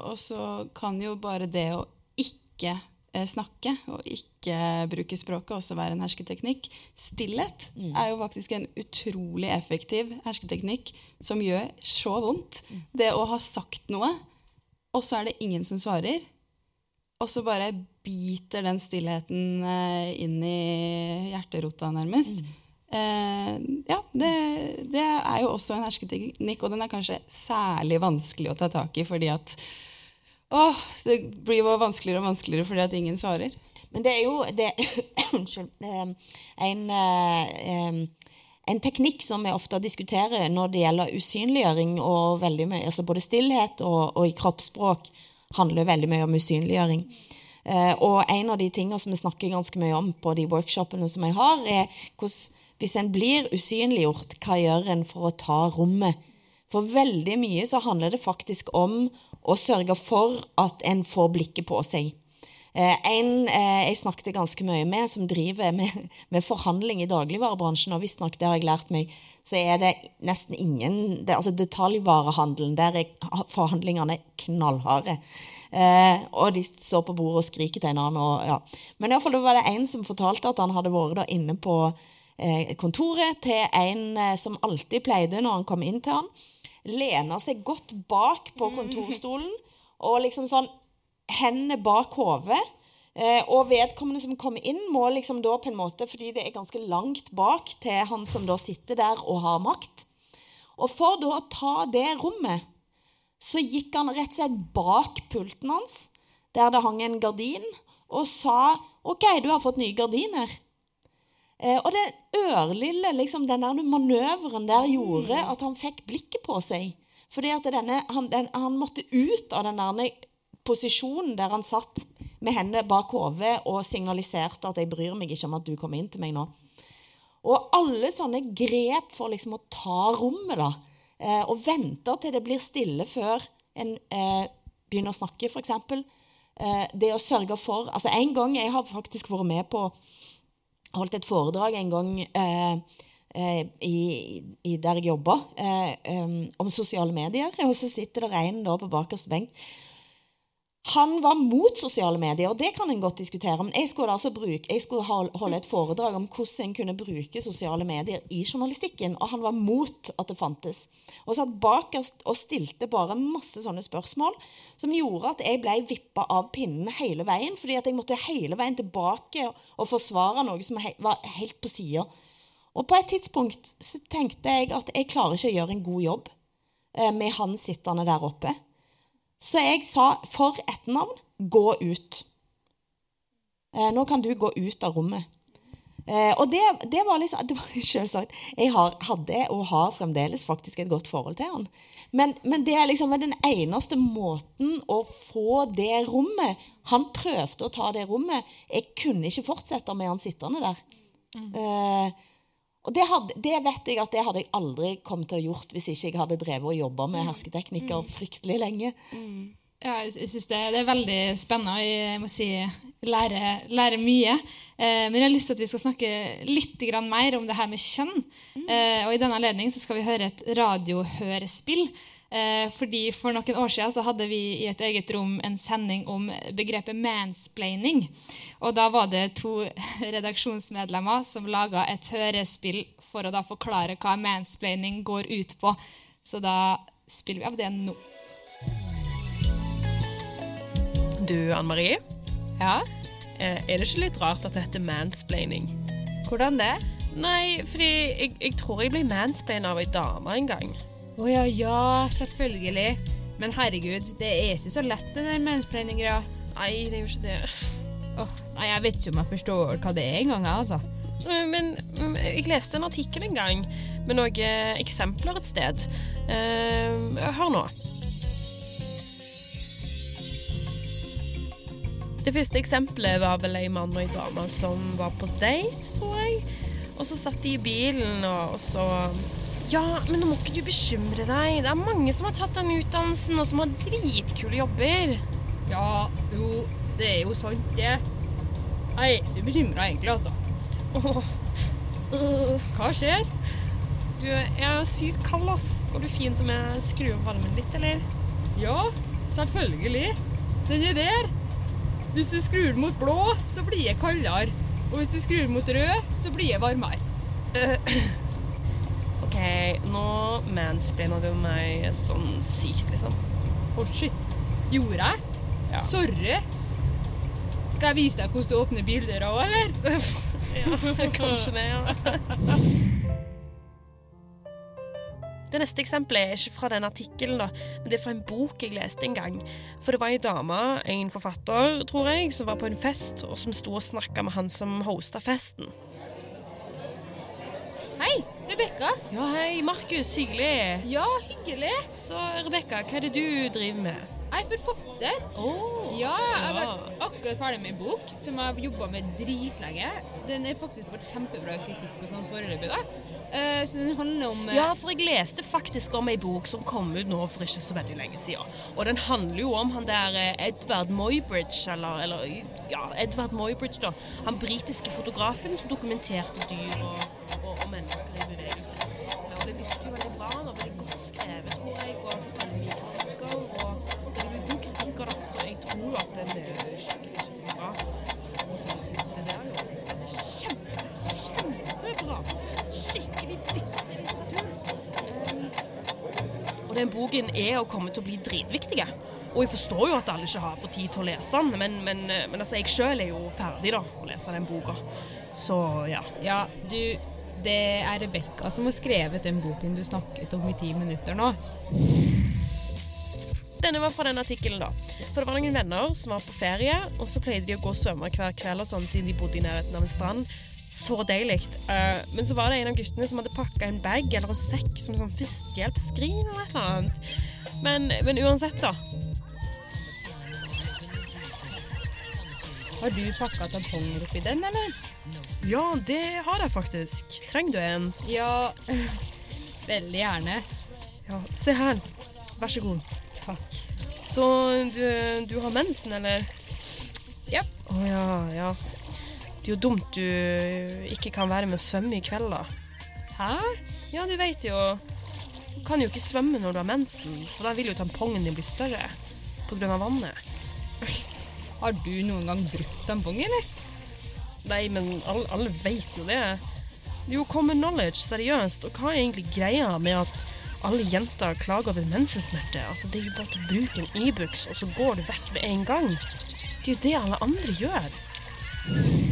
og så kan jo bare det å ikke eh, snakke og ikke bruke språket også være en hersketeknikk. Stillhet er jo faktisk en utrolig effektiv hersketeknikk som gjør så vondt. Det å ha sagt noe, og så er det ingen som svarer, og så bare biter den stillheten eh, inn i hjerterota, nærmest. Eh, ja, det, det er jo også en hersketeknikk, og den er kanskje særlig vanskelig å ta tak i, fordi at å, det blir jo vanskeligere og vanskeligere fordi at ingen svarer. Men det er jo det, <coughs> Unnskyld. eh, En, eh, en teknikk som vi ofte diskuterer når det gjelder usynliggjøring, og mye, altså både stillhet og, og i kroppsspråk handler veldig mye om usynliggjøring. Eh, og en av de tingene som vi snakker ganske mye om på de workshopene som jeg har, er hvordan hvis en blir usynliggjort, hva gjør en for å ta rommet? For veldig mye så handler det faktisk om å sørge for at en får blikket på seg. Eh, en eh, jeg snakket ganske mye med, som driver med, <laughs> med forhandling i dagligvarebransjen, og visstnok, det har jeg lært meg, så er det nesten ingen det, Altså detaljvarehandelen, der er forhandlingene knallharde. Eh, og de står på bordet og skriker til annen. Og, ja. Men i hvert fall, var det en som fortalte at han hadde vært inne på kontoret til en eh, som alltid pleide når han kom inn til han, lener seg godt bak på kontorstolen og liksom sånn hendene bak hodet. Eh, og vedkommende som kommer inn, må liksom da på en måte, fordi det er ganske langt bak til han som da sitter der og har makt. Og for da å ta det rommet, så gikk han rett og slett bak pulten hans, der det hang en gardin, og sa OK, du har fått nye gardiner. Eh, og den ørlille liksom, den der manøveren der gjorde at han fikk blikket på seg. Fordi at denne, han, den, han måtte ut av den der posisjonen der han satt med hendene bak hodet og signaliserte at 'jeg bryr meg ikke om at du kommer inn til meg nå'. Og alle sånne grep for liksom å ta rommet, da, eh, og vente til det blir stille før en eh, begynner å snakke, f.eks. Eh, det å sørge for altså En gang jeg har faktisk vært med på holdt et foredrag en gang eh, eh, i, i der jeg jobba, eh, um, om sosiale medier. <laughs> Og så sitter det en på bakerste benk. Han var mot sosiale medier, og det kan en godt diskutere. Men jeg skulle, altså bruke, jeg skulle holde et foredrag om hvordan en kunne bruke sosiale medier i journalistikken, og han var mot at det fantes. Og satt bakerst og stilte bare masse sånne spørsmål som gjorde at jeg ble vippa av pinnen hele veien, fordi at jeg måtte hele veien tilbake og forsvare noe som var helt på sida. Og på et tidspunkt så tenkte jeg at jeg klarer ikke å gjøre en god jobb eh, med han sittende der oppe. Så jeg sa for etternavn gå ut. Eh, nå kan du gå ut av rommet. Eh, og det, det var liksom <laughs> det var selvsagt, Jeg har, hadde og har fremdeles faktisk et godt forhold til han. Men, men det er liksom den eneste måten å få det rommet Han prøvde å ta det rommet. Jeg kunne ikke fortsette med han sittende der. Eh, og det, hadde, det vet jeg at det hadde jeg aldri kommet til å gjort hvis ikke jeg hadde drevet og jobba med hersketeknikker fryktelig lenge. Ja, jeg synes det, det er veldig spennende. og Jeg må si lære, lære mye. Eh, men jeg har lyst til at vi skal snakke litt grann mer om det her med kjønn. Eh, og I denne anledning skal vi høre et radiohørespill. Eh, fordi For noen år siden så hadde vi i et eget rom en sending om begrepet mansplaining. Og Da var det to <laughs> redaksjonsmedlemmer som laga et hørespill for å da forklare hva mansplaining går ut på. Så da spiller vi av det nå. Du, Anne Marie. Ja? Eh, er det ikke litt rart at det heter mansplaining? Hvordan det? Nei, fordi jeg, jeg tror jeg ble mansplaina av ei dame en gang. Å ja, ja, selvfølgelig. Men herregud, det er ikke så lett, den der mansplaining-greia. Nei, det er jo ikke det. Åh, nei, jeg vet ikke om jeg forstår hva det er engang, jeg, altså. Eh, Men jeg leste en artikkel en gang med noen eksempler et sted. Eh, hør nå. Det første eksempelet var vel en mann og en dame som var på date, tror jeg. Og så satt de i bilen, og så Ja, men nå må ikke du bekymre deg. Det er mange som har tatt den utdannelsen, og som har dritkule jobber. Ja, jo, det er jo sant, det. Jeg er ikke så bekymra, egentlig, altså. Hva skjer? Du, jeg er sykt kald, ass. Går det fint om jeg skrur opp varmen litt, eller? Ja, selvfølgelig. Den er der. Hvis du skrur mot blå, så blir jeg kaldere. Og hvis du skrur mot rød, så blir jeg varmere. <clears throat> OK, nå mansplaina du meg sånn sykt, liksom. Oh shit. Gjorde jeg? Ja. Sorry. Skal jeg vise deg hvordan du åpner bildøra òg, eller? <laughs> ja, kanskje det, ja. Det neste eksempelet er ikke fra den artikkelen, men det er fra en bok jeg leste en gang. For det var ei dame, en forfatter, tror jeg, som var på en fest, og som sto og snakka med han som hosta festen. Rebekka. Ja, hei, Markus. Hyggelig. Ja, hyggelig. Så Rebekka, hva er det du driver med? Jeg er forfatter. ja, jeg har akkurat ferdig med en bok som jeg har jobba med dritlenge. Den er faktisk fått kjempebra kritikk og sånn foreløpig. da. Eh, så den handler om eh, Ja, for jeg leste faktisk om ei bok som kom ut nå for ikke så veldig lenge siden. Og den handler jo om han der eh, Edvard Moybridge, eller, eller ja, Edvard Moybridge, da. Han britiske fotografen som dokumenterte dyr og, og, og mennesker i bevegelse. Ja, og det virker jo veldig bra. Da. Veldig godt skrevet, tror jeg, og forteller mye kritikker. Og det er jo gode kritikker, da, så jeg tror at den er skikkelig, skikkelig bra. Og sånne ting som det der, jo. Kjempe, kjempebra. Skikkelig viktig litteratur. Og den boken er og kommer til å bli dritviktig. Og jeg forstår jo at alle ikke har for tid til å lese den, men, men, men altså, jeg sjøl er jo ferdig da, å lese den boka. Så ja. Ja, du, det er Rebekka som har skrevet den boken du snakket om i ti minutter nå. Denne var fra den artikkelen, da. For det var noen venner som var på ferie, og så pleide de å gå og svømme hver kveld og sånn, siden de bodde i nærheten av en strand. Så deilig. Uh, men så var det en av guttene som hadde pakka en bag eller en sekk som sånn førstehjelpsskrin eller et eller annet. Men, men uansett, da. Har du pakka tamponger oppi den, eller? Ja, det har jeg faktisk. Trenger du en? Ja, <laughs> veldig gjerne. Ja, se her. Vær så god. Takk. Så du, du har mensen, eller? Ja. Å ja, ja. Jo dumt du ikke kan være med å svømme i kveld, da. Hæ? Ja, du vet jo Du kan jo ikke svømme når du har mensen, for da vil jo tampongen din bli større på grunn av vannet. Har du noen gang brukt tampong, eller? Nei, men alle, alle vet jo det. Det er jo common knowledge, seriøst. Og hva er egentlig greia med at alle jenter klager over mensensmerte? Altså, det er jo bare å bruke en Ibux, og så går du vekk med en gang. Det er jo det alle andre gjør.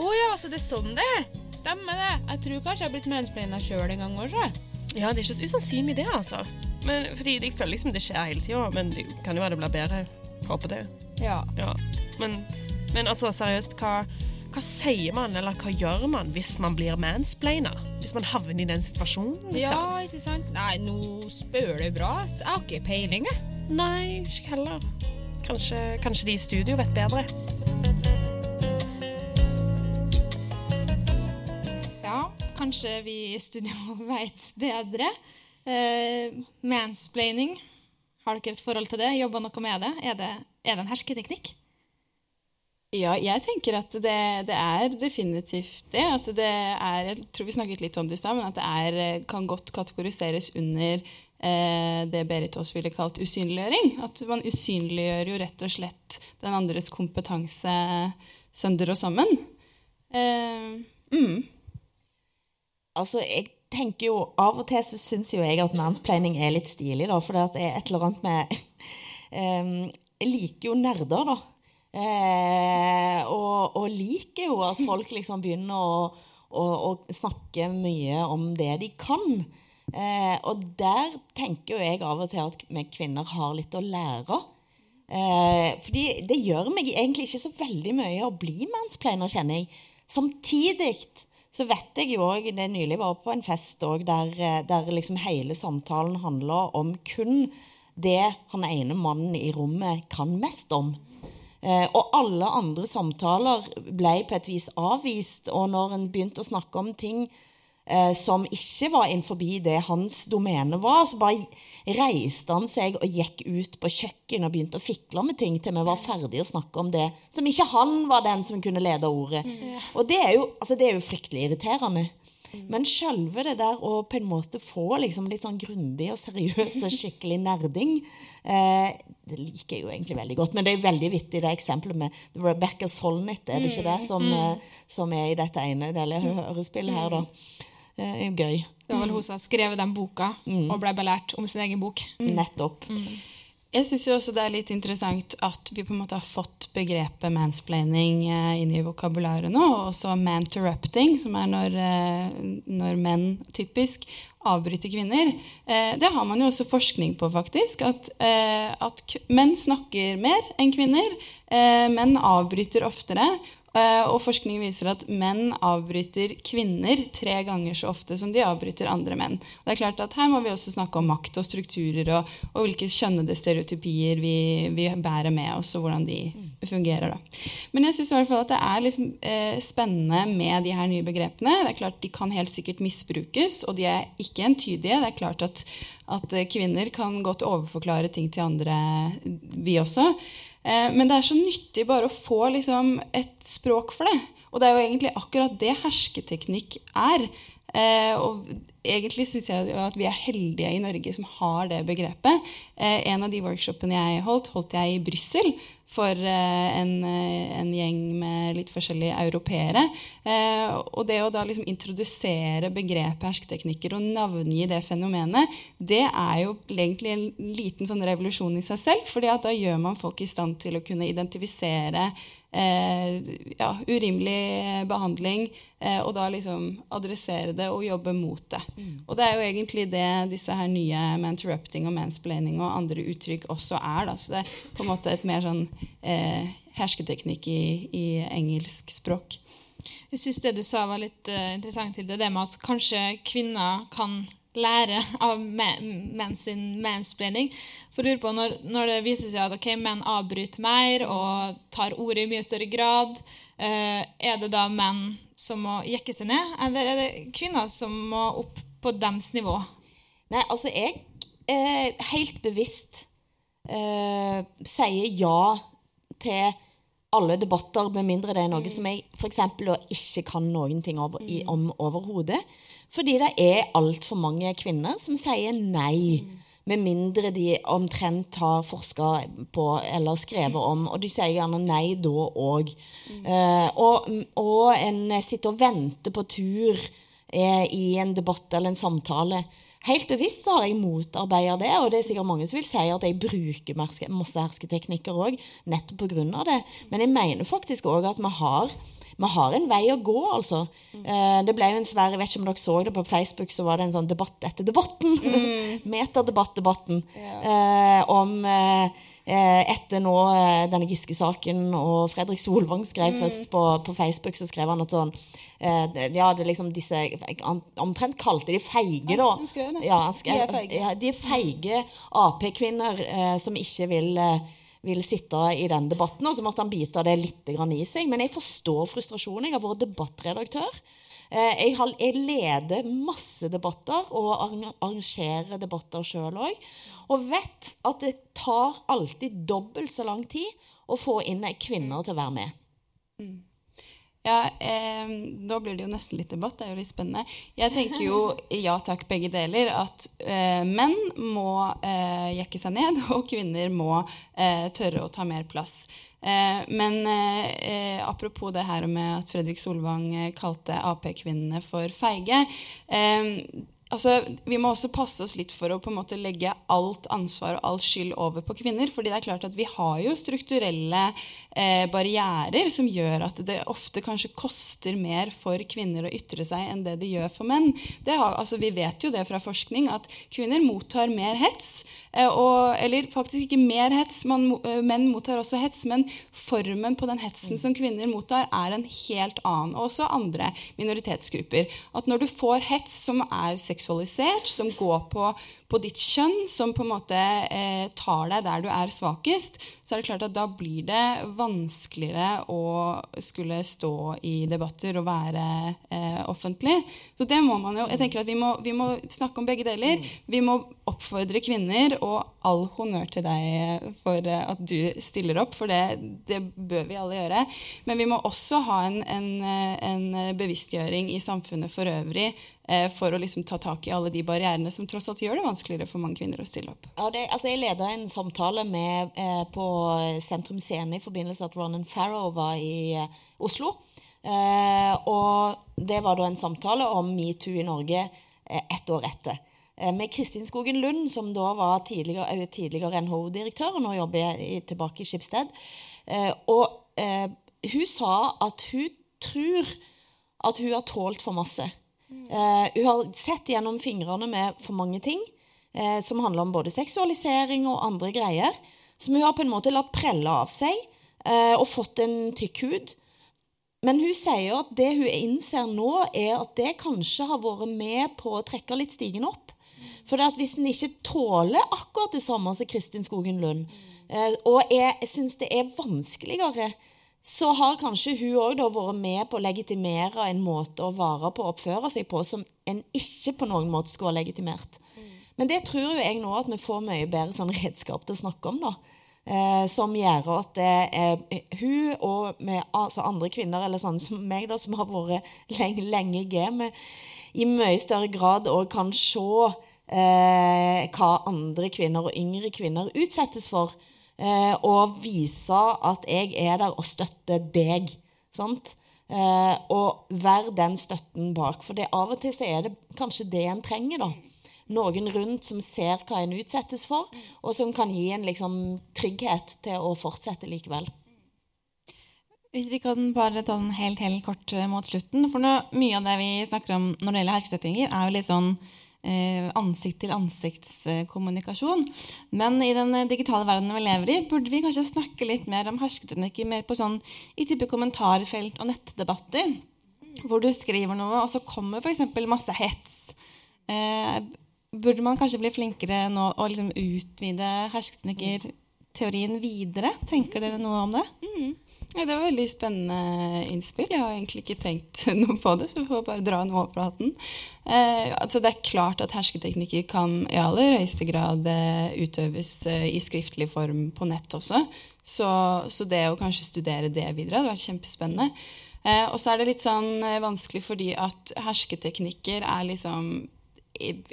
Å ja, så det er sånn det er. Stemmer det. Jeg tror kanskje jeg har blitt mansplaina sjøl en gang også. Ja, det er ikke så usannsynlig det, altså. Men, fordi jeg føler liksom det skjer hele tida, men det kan jo være det blir bedre. Håper det. Ja. Ja. Men, men altså, seriøst, hva, hva sier man, eller hva gjør man hvis man blir mansplaina? Hvis man havner i den situasjonen? Liksom? Ja, ikke sant? Nei, nå spør du bra. Jeg har ikke peiling, jeg. Nei, ikke heller. Kanskje, kanskje de i studio vet bedre. Kanskje vi i studio <laughs> vet bedre. Eh, mansplaining, har dere et forhold til det? Jobba noe med det? Er det, er det en hersketeknikk? Ja, jeg tenker at det, det er definitivt det. At det er, jeg tror vi snakket litt om det i stad, men at det er, eh, kan godt kategoriseres under eh, det Berit Aas ville kalt usynliggjøring. At man usynliggjør jo rett og slett den andres kompetanse sønder og sammen. Eh, mm. Altså, jeg tenker jo, Av og til så syns jo jeg at mansplaining er litt stilig, da, for det er et eller annet med um, <laughs> Jeg liker jo nerder, da. Eh, og, og liker jo at folk liksom begynner å, å, å snakke mye om det de kan. Eh, og der tenker jo jeg av og til at vi kvinner har litt å lære. Eh, fordi det gjør meg egentlig ikke så veldig mye å bli mansplainer, kjenner jeg. Samtidig så vet jeg jo òg Det nylig var på en fest også, der, eh, der liksom hele samtalen handla om kun det han ene mannen i rommet kan mest om. Eh, og alle andre samtaler ble på et vis avvist. Og når en begynte å snakke om ting som ikke var innenfor det hans domene var, så bare reiste han seg og gikk ut på kjøkkenet og begynte å fikle med ting til vi var ferdige å snakke om det som ikke han var den som kunne lede ordet. Og det er, jo, altså det er jo fryktelig irriterende. Men sjølve det der å på en måte få liksom litt sånn grundig og seriøs og skikkelig nerding, eh, det liker jeg jo egentlig veldig godt. Men det er veldig vittig det eksempelet med Rebecca Solnit, er det ikke det, som, Mm. eh, som er i dette ene delen av hørespillet her, da. Det er jo gøy. Det var vel hun som skrev skrevet den boka og ble belært om sin egen bok. Nettopp. Jeg syns også det er litt interessant at vi på en måte har fått begrepet mansplaining eh, inn i vokabularet nå, og også manterrupting, som er når, eh, når menn typisk avbryter kvinner. Eh, det har man jo også forskning på, faktisk. At, eh, at menn snakker mer enn kvinner. Eh, menn avbryter oftere. Eh, og forskning viser at menn avbryter kvinner tre ganger så ofte som de avbryter andre menn. Og det er klart at Her må vi også snakke om makt og strukturer og, og hvilke kjønnede stereotypier vi, vi bærer med oss, og hvordan de fungerer. da. Men jeg syns det er liksom, eh, spennende med de her nye begrepene. Det er klart De kan helt sikkert misbrukes, og de er ikke entydige. Det er klart at, at eh, kvinner kan godt overforklare ting til andre, vi også. Eh, men det er så nyttig bare å få liksom, et språk for det. Og det er jo egentlig akkurat det hersketeknikk er. Eh, og egentlig syns jeg at vi er heldige i Norge som har det begrepet. Eh, en av de workshopene jeg holdt, holdt jeg i Brussel for eh, en, eh, en, gjeng med litt forskjellige europeere. Eh, og det å da liksom introdusere begrepet hersketeknikker og navngi det fenomenet, det er jo egentlig en liten sånn revolusjon i seg selv. fordi da gjør man folk i stand til å kunne identifisere eh, ja, urimelig behandling, eh, og da liksom adressere det og jobbe mot det. Mm. Og det er jo egentlig det disse her nye manterrupting og mansplaining og andre uttrykk også er. Da. Så det er på en måte et mer sånn eh, hersketeknikk i, i engelsk språk. Jeg syns det du sa var litt uh, interessant til det, det med at kanskje kvinner kan lære av menn sin mansplaining. For lurer på når, når, det viser seg at okay, menn avbryter mer og tar ordet i mye større grad, uh, er det da menn som må jekke seg ned, eller er det kvinner som må opp på deres nivå? Nei, altså jeg eh, helt bevisst eh, sier ja til alle debatter, med mindre det er noe mm. som jeg f.eks. ikke kan noen ting over, i, mm. om overhodet. Fordi det er altfor mange kvinner som sier nei. Mm. Med mindre de omtrent har forska på eller skrevet om. Og de sier gjerne nei da òg. Mm. Eh, og, og, en sitter og venter på tur eh, i en debatt eller en samtale. Helt bevisst så har jeg motarbeidet det, og det er sikkert mange som vil si at jeg bruker masse hersketeknikker òg, nettopp pga. det. Men jeg mener faktisk òg at vi har vi har en vei å gå, altså. Mm. det ble jo en svær Jeg vet ikke om dere så det på Facebook, så var det en sånn debatt etter debatten. Mm. <laughs> Metadebatt-debatten. Ja. Eh, om eh, etter nå denne Giske-saken og Fredrik Solvang skrev mm. først på, på, Facebook, så skrev han at sånn Ja, det liksom disse Omtrent kalte de feige, da. Ja, skrev, de er feige, ja, de feige Ap-kvinner eh, som ikke vil eh, vil sitte i den debatten. Og så måtte han bite det litt i seg. Men jeg forstår frustrasjonen. Jeg har vært debattredaktør. Eh, jeg, har, jeg leder masse debatter og arrangerer debatter sjøl òg. Og vet at det tar alltid dobbelt så lang tid å få inn kvinner til å være med. Mm. Ja, eh, da blir det jo nesten litt debatt. Det er jo litt spennende. Jeg tenker jo <laughs> ja takk, begge deler. At eh, menn må eh, jekke seg ned, <laughs> og kvinner må eh, tørre å ta mer plass. Eh, men eh, apropos det her med at Fredrik Solvang kalte Ap-kvinnene for feige altså, Vi må også passe oss litt for å på en måte legge alt ansvar og all skyld over på kvinner. fordi det er klart at vi har jo strukturelle eh, barrierer som gjør at det ofte kanskje koster mer for kvinner å ytre seg enn det de gjør for menn. Har, altså, vi vet jo det fra forskning at kvinner mottar mer hets. Eh, og, eller faktisk ikke mer hets, man, eh, menn mottar også hets, men formen på den hetsen som kvinner mottar, er en helt annen. Og også andre minoritetsgrupper. At når du får hets som er seksualisert, som går på, på ditt kjønn, som på en måte eh, tar deg der du er svakest, så er det klart at da blir det vanskeligere å skulle stå i debatter og være eh, offentlig. Så det må man jo Jeg tenker at vi må, vi må snakke om begge deler. Vi må oppfordre kvinner, og all honnør til deg for eh, at du stiller opp, for det, det bør vi alle gjøre. Men vi må også ha en, en, eh, en bevisstgjøring i samfunnet for øvrig for å liksom ta tak i alle de barrierene som tross alt gjør det vanskeligere for mange kvinner å stille opp. Ja, det, altså jeg leda en samtale med, eh, på Sentrum Scene i forbindelse med at Ronan Farrow var i eh, Oslo. Eh, og det var da en samtale om metoo i Norge eh, ett år etter. Eh, med Kristin Skogen Lund, som da var tidligere, tidligere NHO-direktør og nå jobber i, tilbake i Skipsted. og hun sa at hun tror at hun har tålt for masse. Uh, hun har sett gjennom fingrene med for mange ting uh, som handler om både seksualisering og andre greier. Som hun har på en måte latt prelle av seg uh, og fått en tykk hud. men hun sier at det hun innser nå, er at det kanskje har vært med på å trekke litt stigen opp. For det at hvis en ikke tåler akkurat det samme som Kristin Skogen Lund, eh, og jeg syns det er vanskeligere, så har kanskje hun òg vært med på å legitimere en måte å vare på og oppføre seg på som en ikke på noen måte skulle ha legitimert. Men det tror jo jeg nå at vi får mye bedre sånn redskap til å snakke om. da. Eh, som gjør at er hun og med, altså andre kvinner eller sånne som meg, da, som har vært lenge, lenge i gamet, i mye større grad òg kan se eh, hva andre kvinner og yngre kvinner utsettes for. Eh, og vise at jeg er der og støtter deg. Sant? Eh, og være den støtten bak. For det, av og til så er det kanskje det en trenger. da. Noen rundt som ser hva en utsettes for, og som kan gi en liksom, trygghet til å fortsette likevel. Hvis vi kan bare ta den helt, helt kort eh, mot slutten. For nå, mye av det vi snakker om når det gjelder herskesettinger, er jo litt sånn ansikt-til-ansiktskommunikasjon. Men i den eh, digitale verdenen vi lever i, burde vi kanskje snakke litt mer om hersketeknikker mer på sånn, i type kommentarfelt og nettdebatter. Hvor du skriver noe, og så kommer f.eks. masse hets. Eh, burde man kanskje bli flinkere nå å liksom utvide hersketeknikker-teorien videre? Tenker dere noe om det? Mm. Ja, det var veldig spennende innspill. Jeg har egentlig ikke tenkt <laughs> noe på det, så vi får bare dra noe over hatten. Eh, altså det er klart at hersketeknikker kan i aller høyeste grad eh, utøves eh, i skriftlig form på nett også. Så, så, det å kanskje studere det videre hadde vært kjempespennende. Eh, og så er det litt sånn eh, vanskelig fordi at hersketeknikker er liksom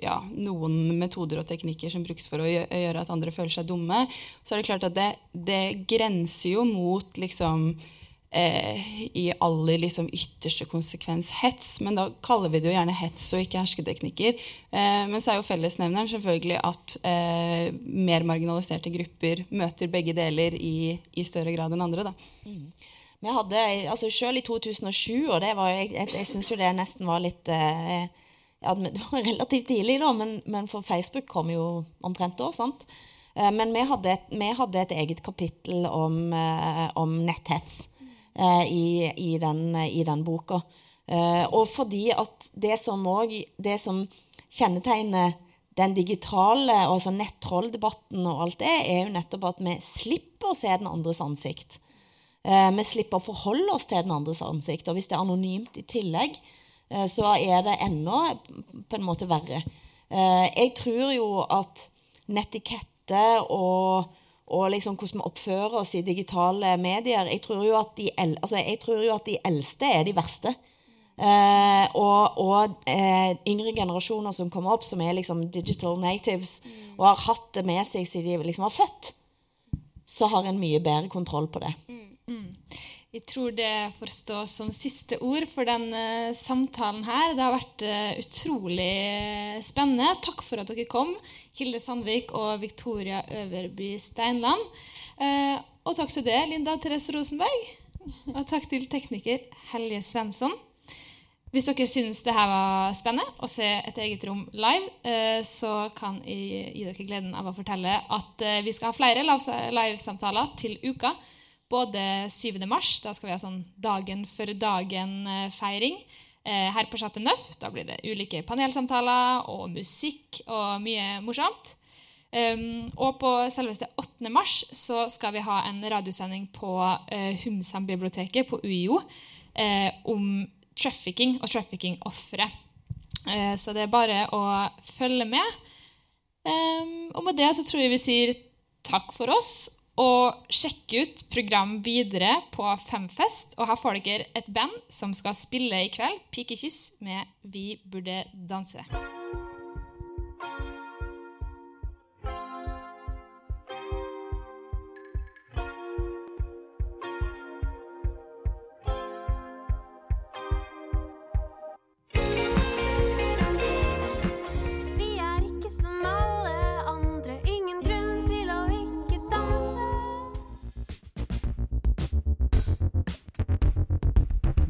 ja, noen metoder og teknikker som brukes for å gjøre at andre føler seg dumme, så er det klart at det, det grenser jo mot liksom eh, i aller liksom ytterste konsekvens hets, men da kaller vi det jo gjerne hets og ikke hersketeknikker. Eh, men så er jo fellesnevneren selvfølgelig at eh, mer marginaliserte grupper møter begge deler i, i større grad enn andre. da. Mm. Vi hadde, altså Selv i 2007, og det var, jeg, jeg, jeg syns jo det nesten var litt eh, ja, <laughs> Det var relativt tidlig, da, men, men, for Facebook kom jo omtrent da. sant? Eh, men vi hadde, et, vi hadde, et, eget kapittel om, eh, om netthets eh, i, i, den, i, den, boka. Og fordi at det som, òg det som kjennetegner den digitale altså nettrolldebatten og alt det, er jo nettopp at vi slipper å se den andres ansikt. Vi slipper å forholde oss til den andres ansikt. Og hvis det er anonymt i tillegg, så er det enda på en måte verre. Eh, jeg tror jo at netikette og, og liksom hvordan vi oppfører oss i digitale medier Jeg tror jo at de, altså jo at de eldste er de verste. Eh, og, og eh, yngre generasjoner som kommer opp, som er liksom digital natives, mm. og har hatt det med seg siden de liksom var født, så har en mye bedre kontroll på det. Mm. Mm. Jeg tror det får stå som siste ord for denne uh, samtalen her. Det har vært uh, utrolig eh, spennende. Takk for at dere kom, Hilde Sandvik og Victoria Øverby Steinland. Og takk til deg, Linda Therese Rosenberg. Og takk til tekniker Helje Svensson. Hvis dere syns det her var spennende å se et eget rom live, så kan jeg gi dere gleden av å fortelle at vi skal ha flere livesamtaler til uka både 7. mars, da skal vi ha sånn dagen for dagen-feiring eh, her på Chateau Neuf. Da blir det ulike panelsamtaler og musikk og mye morsomt. Um, og på selveste 8. mars så skal vi ha en radiosending på uh, Humsam-biblioteket på UiO uh, om trafficking og trafficking-ofre. Så det er bare å følge med. Um, og med det så tror jeg vi sier takk for oss og sjekk ut program videre på Femfest. Og her får dere et band som skal spille i kveld, Pikekyss, med Vi burde danse.